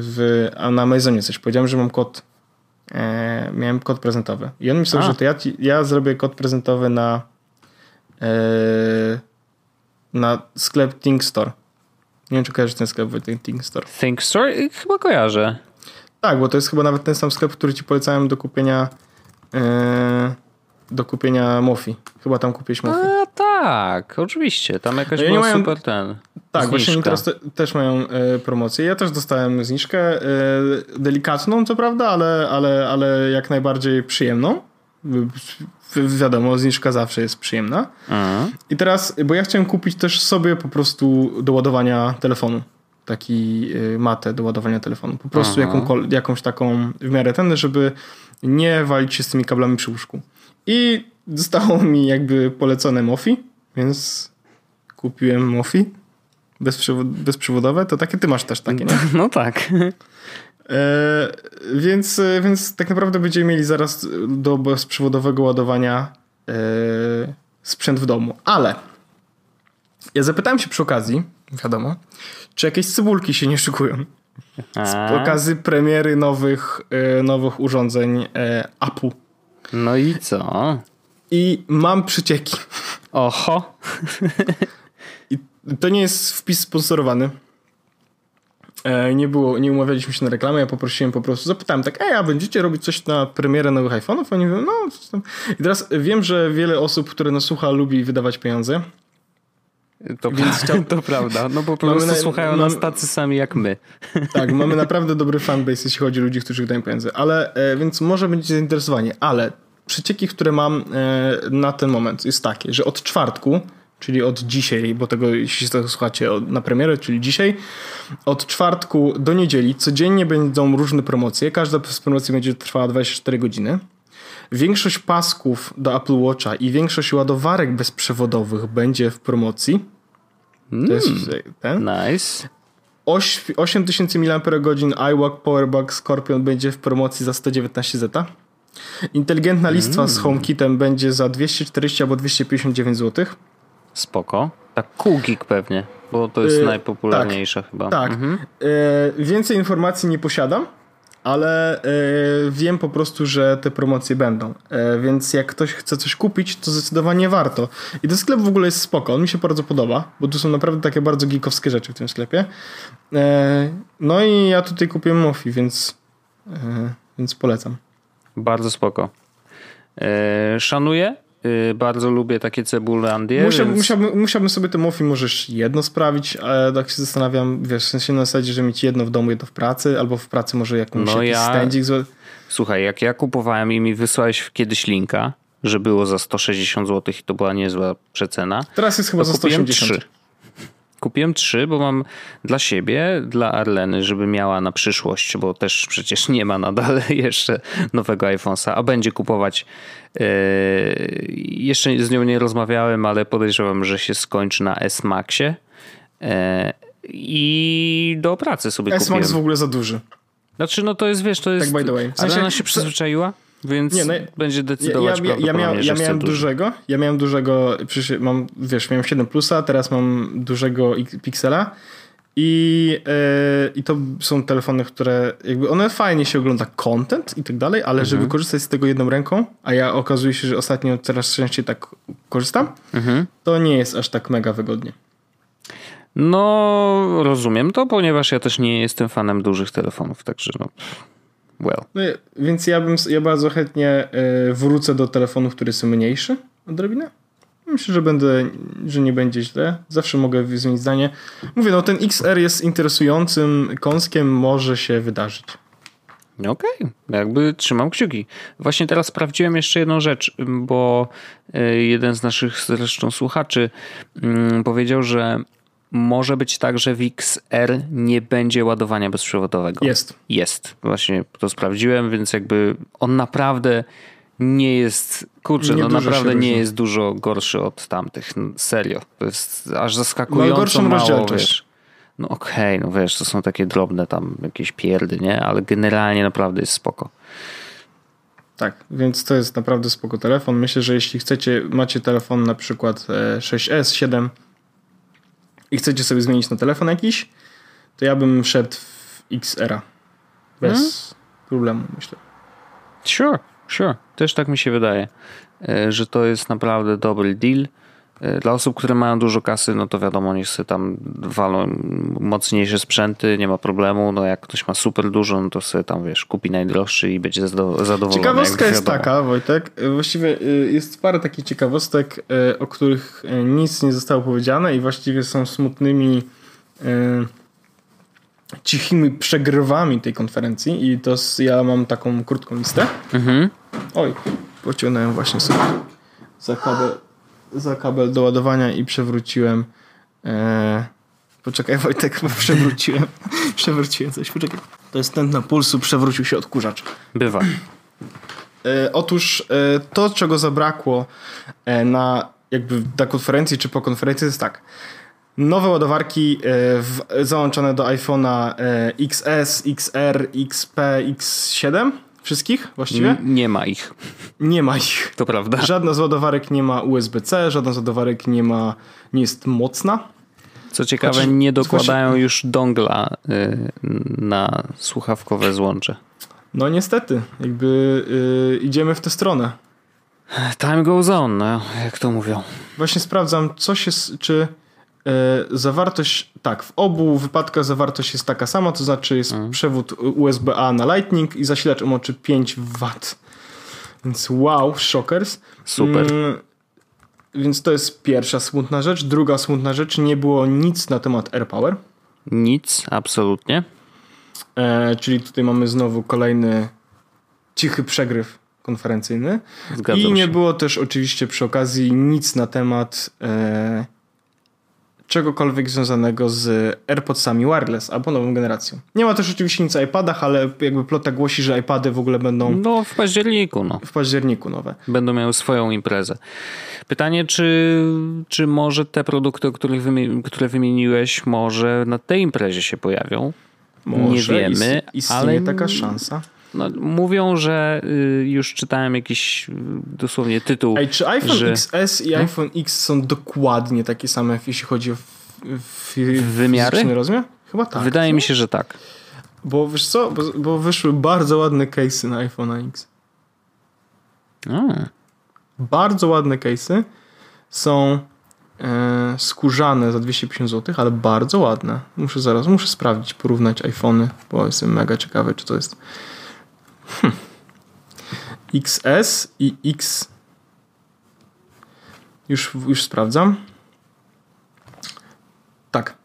w, a na Amazonie coś. Powiedziałem, że mam kod e, miałem kod prezentowy. I on myślał, A. że to ja, ci, ja zrobię kod prezentowy na e, na sklep Think Store. Nie wiem, czy kojarzysz ten sklep Think Store. Think Store? Chyba kojarzę. Tak, bo to jest chyba nawet ten sam sklep, który ci polecałem do kupienia e, do kupienia Mofi. Chyba tam kupiłeś Mofi. A tak, oczywiście. Tam jakaś no była mają, super ten. Tak, zniżka. właśnie teraz te, też mają e, promocję. Ja też dostałem zniżkę. E, delikatną, co prawda, ale, ale, ale jak najbardziej przyjemną. Wiadomo, zniżka zawsze jest przyjemna. I teraz, bo ja chciałem kupić też sobie po prostu do ładowania telefonu. Taki e, matę do ładowania telefonu. Po prostu jakąś taką w miarę ten, żeby nie walić się z tymi kablami przy łóżku. I zostało mi jakby polecone Mofi, więc kupiłem Mofi bezprzewodowe. To takie ty masz też takie, nie? No tak. E, więc, więc tak naprawdę będziemy mieli zaraz do bezprzewodowego ładowania e, sprzęt w domu. Ale ja zapytałem się przy okazji, wiadomo, czy jakieś cebulki się nie szykują. Z okazji premiery nowych, e, nowych urządzeń e, Apple. No i co? I mam przycieki. Oho. I to nie jest wpis sponsorowany. E, nie było, nie umawialiśmy się na reklamę, ja poprosiłem po prostu, zapytałem tak, ej, a będziecie robić coś na premierę nowych iPhone'ów? Oni mówią, no, coś tam. I teraz wiem, że wiele osób, które nas słucha, lubi wydawać pieniądze. To, Więc to prawda, no bo po prostu na... słuchają nas tacy sami jak my. Tak, mamy naprawdę dobry fanbase, jeśli chodzi o ludzi, którzy wydają pieniądze, ale, e, więc może będziecie zainteresowani, ale przecieki, które mam e, na ten moment jest takie, że od czwartku czyli od dzisiaj, bo tego jeśli tego słuchacie na premierę, czyli dzisiaj, od czwartku do niedzieli codziennie będą różne promocje. Każda z promocji będzie trwała 24 godziny. Większość pasków do Apple Watcha i większość ładowarek bezprzewodowych będzie w promocji. To jest hmm. ten. Nice. 8000 mAh iWalk Powerbank Scorpion będzie w promocji za 119 zeta. Inteligentna listwa mm. z HomeKitem będzie za 240 albo 259 zł. Spoko. Tak cool pewnie, bo to jest yy, najpopularniejsza tak, chyba. Tak. Mhm. Yy, więcej informacji nie posiadam, ale yy, wiem po prostu, że te promocje będą. więc jak ktoś chce coś kupić, to zdecydowanie warto. I ten sklep w ogóle jest spoko, on mi się bardzo podoba, bo tu są naprawdę takie bardzo geekowskie rzeczy w tym sklepie. no i ja tutaj kupiłem Mofi, więc, więc polecam. Bardzo spoko. Szanuję Y, bardzo lubię takie cebulandie. Musiałbym, więc... musiałbym, musiałbym sobie te muffin możesz jedno sprawić, ale tak się zastanawiam, wiesz, w sensie na zasadzie, że mieć jedno w domu, jedno w pracy, albo w pracy może jakąś no jakiś ja... standzik. Słuchaj, jak ja kupowałem i mi wysłałeś kiedyś linka, że było za 160 zł i to była niezła przecena. Teraz jest chyba za 180. 3. Kupiłem trzy, bo mam dla siebie, dla Arleny, żeby miała na przyszłość, bo też przecież nie ma nadal jeszcze nowego iPhone'a, a będzie kupować. Yy, jeszcze z nią nie rozmawiałem, ale podejrzewam, że się skończy na S-Maxie. Yy, I do pracy sobie S-Max kupiłem. S-Max w ogóle za duży. Znaczy, no to jest, wiesz, to jest... Tak by the way. W sensie, Arlena się przyzwyczaiła? Więc nie, no, będzie decydować ja, ja, ja, miał, ja miałem dużego, ja miałem dużego, mam, wiesz, miałem 7 plusa, teraz mam dużego Pixela i, yy, i to są telefony, które jakby one fajnie się ogląda content i tak dalej, ale mhm. żeby korzystać z tego jedną ręką, a ja okazuje się, że ostatnio coraz częściej tak korzystam, mhm. to nie jest aż tak mega wygodnie. No, rozumiem to, ponieważ ja też nie jestem fanem dużych telefonów, także no well. No, więc ja bym, ja bardzo chętnie y, wrócę do telefonów, które są mniejsze odrobinę. Myślę, że będę, że nie będzie źle. Zawsze mogę zmienić zdanie. Mówię, no ten XR jest interesującym kąskiem, może się wydarzyć. Okej, okay. jakby trzymam kciuki. Właśnie teraz sprawdziłem jeszcze jedną rzecz, bo y, jeden z naszych zresztą słuchaczy mm, powiedział, że może być tak, że w XR nie będzie ładowania bezprzewodowego. Jest. Jest. Właśnie to sprawdziłem, więc jakby on naprawdę nie jest, kurczę, nie no naprawdę nie jest dużo gorszy od tamtych. No, serio. To jest aż zaskakująco Ma mało, wiesz. No okej, okay, no wiesz, to są takie drobne tam jakieś pierdy, nie? Ale generalnie naprawdę jest spoko. Tak, więc to jest naprawdę spoko telefon. Myślę, że jeśli chcecie, macie telefon na przykład 6S, 7 i chcecie sobie zmienić na telefon jakiś, to ja bym wszedł w XR. Bez hmm? problemu, myślę. Sure, sure. Też tak mi się wydaje, e, że to jest naprawdę dobry deal. E, dla osób, które mają dużo kasy, no to wiadomo, niech sobie tam walą mocniejsze sprzęty, nie ma problemu. No jak ktoś ma super dużo, no to sobie tam, wiesz, kupi najdroższy i będzie zadowolony. Ciekawostka jest taka, Wojtek, właściwie y, jest parę takich ciekawostek, o których nic nie zostało powiedziane i właściwie są smutnymi cichymi przegrywami tej konferencji i to ja mam taką krótką listę. Mhm. Oj, pociągnąłem właśnie sobie za kabel za kabel do ładowania i przewróciłem. E... Poczekaj, Wojtek, przewróciłem. przewróciłem coś. Poczekaj. To jest ten na pulsu, przewrócił się odkurzacz. Bywa. E, otóż e, to, czego zabrakło e, na jakby na konferencji czy po konferencji, jest tak. nowe ładowarki w, załączone do iPhone'a XS, XR, XP, X7 Wszystkich właściwie? N nie ma ich. Nie ma ich. To prawda. Żadna z ładowarek nie ma USB-C, żadna z ładowarek nie ma, nie jest mocna. Co ciekawe, znaczy, nie dokładają już dongla y, na słuchawkowe złącze. No niestety, jakby y, idziemy w tę stronę. Time goes on, no, jak to mówią. Właśnie sprawdzam, co się, czy zawartość, tak, w obu wypadkach zawartość jest taka sama, to znaczy jest mhm. przewód USB-A na Lightning i zasilacz o mocy 5 W. Więc wow, shockers. Super. Mm, więc to jest pierwsza smutna rzecz. Druga smutna rzecz, nie było nic na temat AirPower. Nic, absolutnie. E, czyli tutaj mamy znowu kolejny cichy przegryw konferencyjny. Zgadzam I nie się. było też oczywiście przy okazji nic na temat e, czegokolwiek związanego z AirPodsami wireless albo nową generacją. Nie ma też oczywiście nic o iPadach, ale jakby plota głosi, że iPady w ogóle będą... No w październiku. No. W październiku nowe. Będą miały swoją imprezę. Pytanie, czy, czy może te produkty, których wymi które wymieniłeś, może na tej imprezie się pojawią? Może, nie wiemy, istnieje ale taka szansa. No, mówią, że y, już czytałem jakiś y, dosłownie tytuł. Ej, czy iPhone że... XS i no? iPhone X są dokładnie takie same, jeśli chodzi o wymiary? rozmiar? Chyba tak. Wydaje mi się, że tak. Bo wiesz co, bo, bo wyszły bardzo ładne case'y na iPhone X. Bardzo ładne case'y. Są e, skórzane za 250 zł, ale bardzo ładne. Muszę zaraz, muszę sprawdzić, porównać iPhony, bo jestem mega ciekawy, czy to jest Hm. XS i X. Już, już sprawdzam. Tak.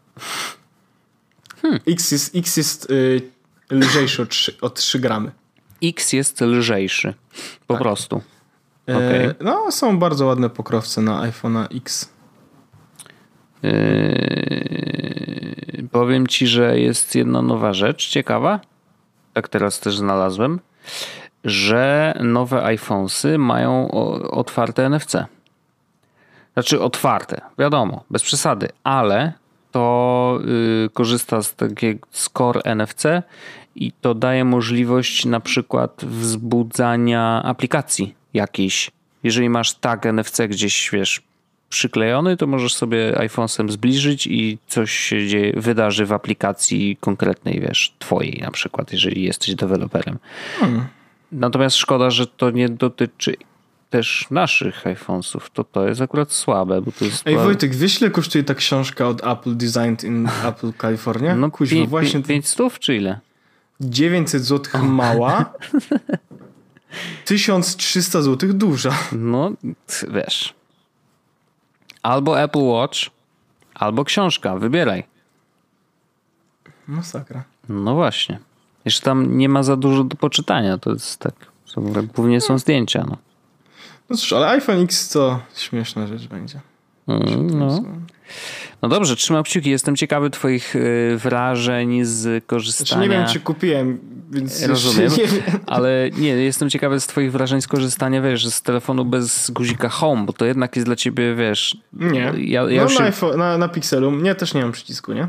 Hmm. X jest, X jest y, lżejszy o 3, o 3 gramy. X jest lżejszy. Po tak. prostu. E, okay. no, są bardzo ładne pokrowce na iPhone'a X. Yy, powiem ci, że jest jedna nowa rzecz ciekawa. Tak teraz też znalazłem że nowe iPhonesy mają otwarte NFC. Znaczy otwarte, wiadomo, bez przesady, ale to yy, korzysta z takiego score NFC i to daje możliwość na przykład wzbudzania aplikacji jakiejś. Jeżeli masz tag NFC gdzieś, wiesz, przyklejony, to możesz sobie iPhone'em zbliżyć i coś się dzieje, wydarzy w aplikacji konkretnej, wiesz, twojej na przykład, jeżeli jesteś deweloperem. Hmm. Natomiast szkoda, że to nie dotyczy też naszych iPhone'sów, to to jest akurat słabe, bo to jest... Ej Wojtek, wiesz ile kosztuje ta książka od Apple Designed in Apple California? No Kuźwa, pi, właśnie... 500 czy ile? 900 zł mała, 1300 zł duża. No, wiesz... Albo Apple Watch, albo książka. Wybieraj. Masakra. No właśnie. Jeszcze tam nie ma za dużo do poczytania. To jest tak. Głównie są zdjęcia. No. no cóż, ale iPhone X to śmieszna rzecz będzie. Mm, no. no dobrze, trzymam kciuki. Jestem ciekawy Twoich y, wrażeń z korzystania. Znaczy nie wiem, czy kupiłem, więc. Rozumiem, nie ale nie, jestem ciekawy z Twoich wrażeń z korzystania, wiesz, z telefonu bez guzika Home, bo to jednak jest dla Ciebie, wiesz. Nie. Ja, ja no, już... na, iPhone, na, na Pixelu. Nie, też nie mam przycisku, nie?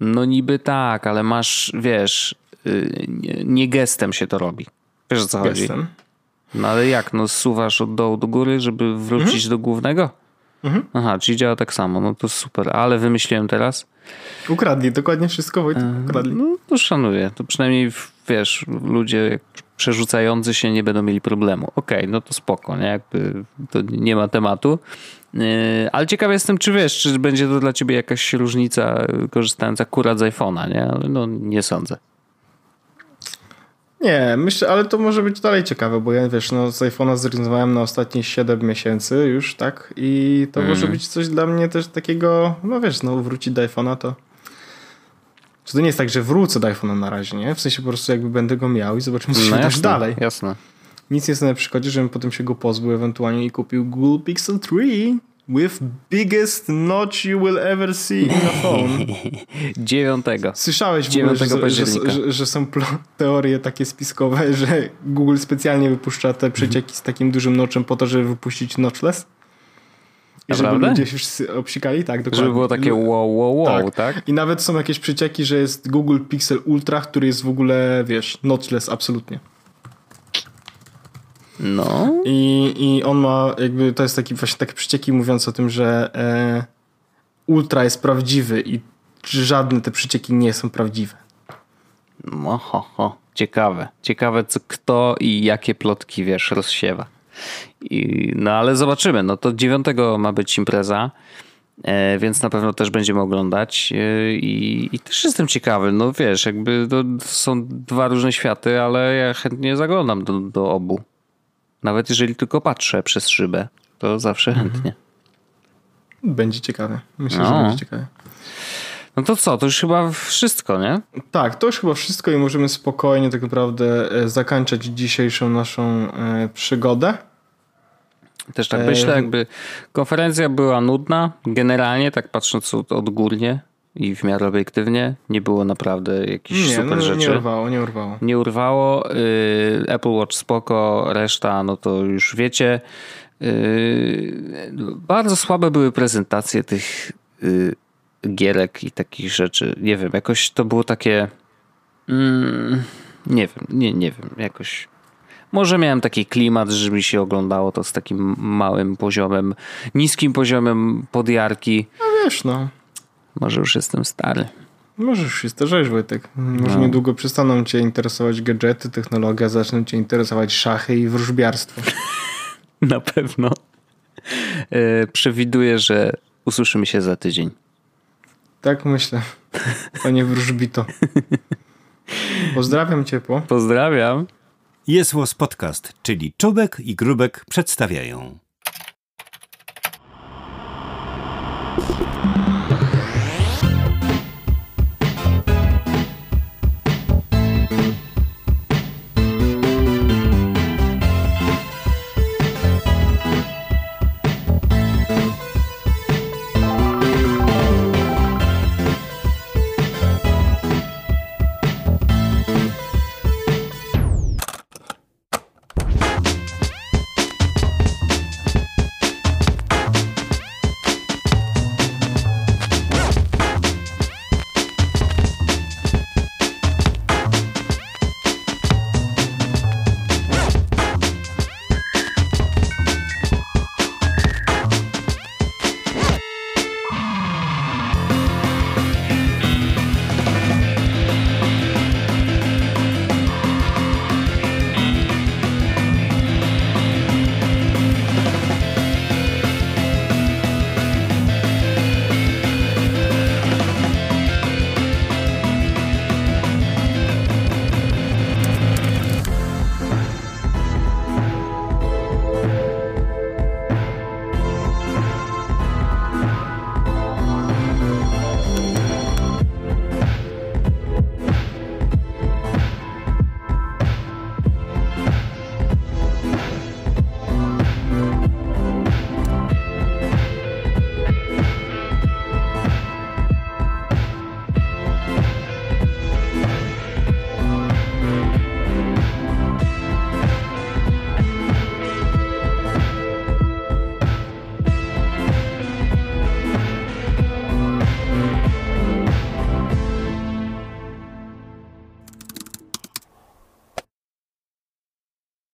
No niby tak, ale masz, wiesz, y, nie gestem się to robi. Wiesz o co chodzi? Gestem. No ale jak? No suwasz od dołu do góry, żeby wrócić mhm. do głównego? Mhm. Aha, czyli działa tak samo, no to super, ale wymyśliłem teraz. Ukradli, dokładnie wszystko Wojtek, ukradli. No to szanuję, to przynajmniej wiesz, ludzie przerzucający się nie będą mieli problemu. Okej, okay, no to spoko, nie? Jakby to nie ma tematu. Yy, ale ciekaw jestem, czy wiesz, czy będzie to dla ciebie jakaś różnica korzystając akurat z iPhone'a, nie? Ale no nie sądzę. Nie, myślę, ale to może być dalej ciekawe, bo ja wiesz, no z iPhone'a zrezygnowałem na ostatnie 7 miesięcy już, tak? I to mm. może być coś dla mnie też takiego, no wiesz, no wrócić do iPhone'a to. Czy to nie jest tak, że wrócę do iPhone'a na razie, nie? W sensie po prostu jakby będę go miał i zobaczymy, co no się jasne, dalej. Jasne. Nic nie jest na przykładzie, żebym potem się go pozbył ewentualnie i kupił Google Pixel 3 with biggest notch you will ever see in a phone. Dziewiątego. Słyszałeś w ogóle, że, że, że, że, są teorie takie spiskowe, że Google specjalnie wypuszcza te przecieki z takim dużym noczem po to, żeby wypuścić notchless? I żeby ludzie się wszyscy obsikali, tak, dokładnie. Żeby było takie wow, wow, wow, tak. tak? I nawet są jakieś przecieki, że jest Google Pixel Ultra, który jest w ogóle, wiesz, notchless absolutnie. No. I, I on ma, jakby, to jest taki właśnie takie przecieki mówiące o tym, że e, Ultra jest prawdziwy i żadne te przecieki nie są prawdziwe. No, ho, ho. Ciekawe. Ciekawe, co, kto i jakie plotki, wiesz, rozsiewa. I, no ale zobaczymy. No to dziewiątego ma być impreza, e, więc na pewno też będziemy oglądać e, i, i, też jestem ciekawy. No wiesz, jakby to są dwa różne światy, ale ja chętnie zaglądam do, do obu. Nawet jeżeli tylko patrzę przez szybę, to zawsze mhm. chętnie. Będzie ciekawe. Myślę, no. że będzie ciekawe. No to co, to już chyba wszystko, nie? Tak, to już chyba wszystko i możemy spokojnie tak naprawdę e, zakończyć dzisiejszą naszą e, przygodę. Też tak myślę, jakby konferencja była nudna, generalnie, tak patrząc odgórnie i w miarę obiektywnie, nie było naprawdę jakichś nie, super no, rzeczy. Nie urwało, nie urwało. Nie urwało. Y, Apple Watch spoko, reszta, no to już wiecie. Y, bardzo słabe były prezentacje tych y, gierek i takich rzeczy. Nie wiem, jakoś to było takie. Mm, nie wiem, nie, nie wiem, jakoś. Może miałem taki klimat, że mi się oglądało to z takim małym poziomem, niskim poziomem podjarki. No wiesz, no. Może już jestem stary. Może już się starzejesz, Wojtek. Może no. niedługo przestaną cię interesować gadżety, technologia, zaczną cię interesować szachy i wróżbiarstwo. Na pewno. E, przewiduję, że usłyszymy się za tydzień. Tak myślę. Panie wróżbito. Pozdrawiam ciepło. Pozdrawiam. Jest Podcast, czyli Czubek i Grubek przedstawiają.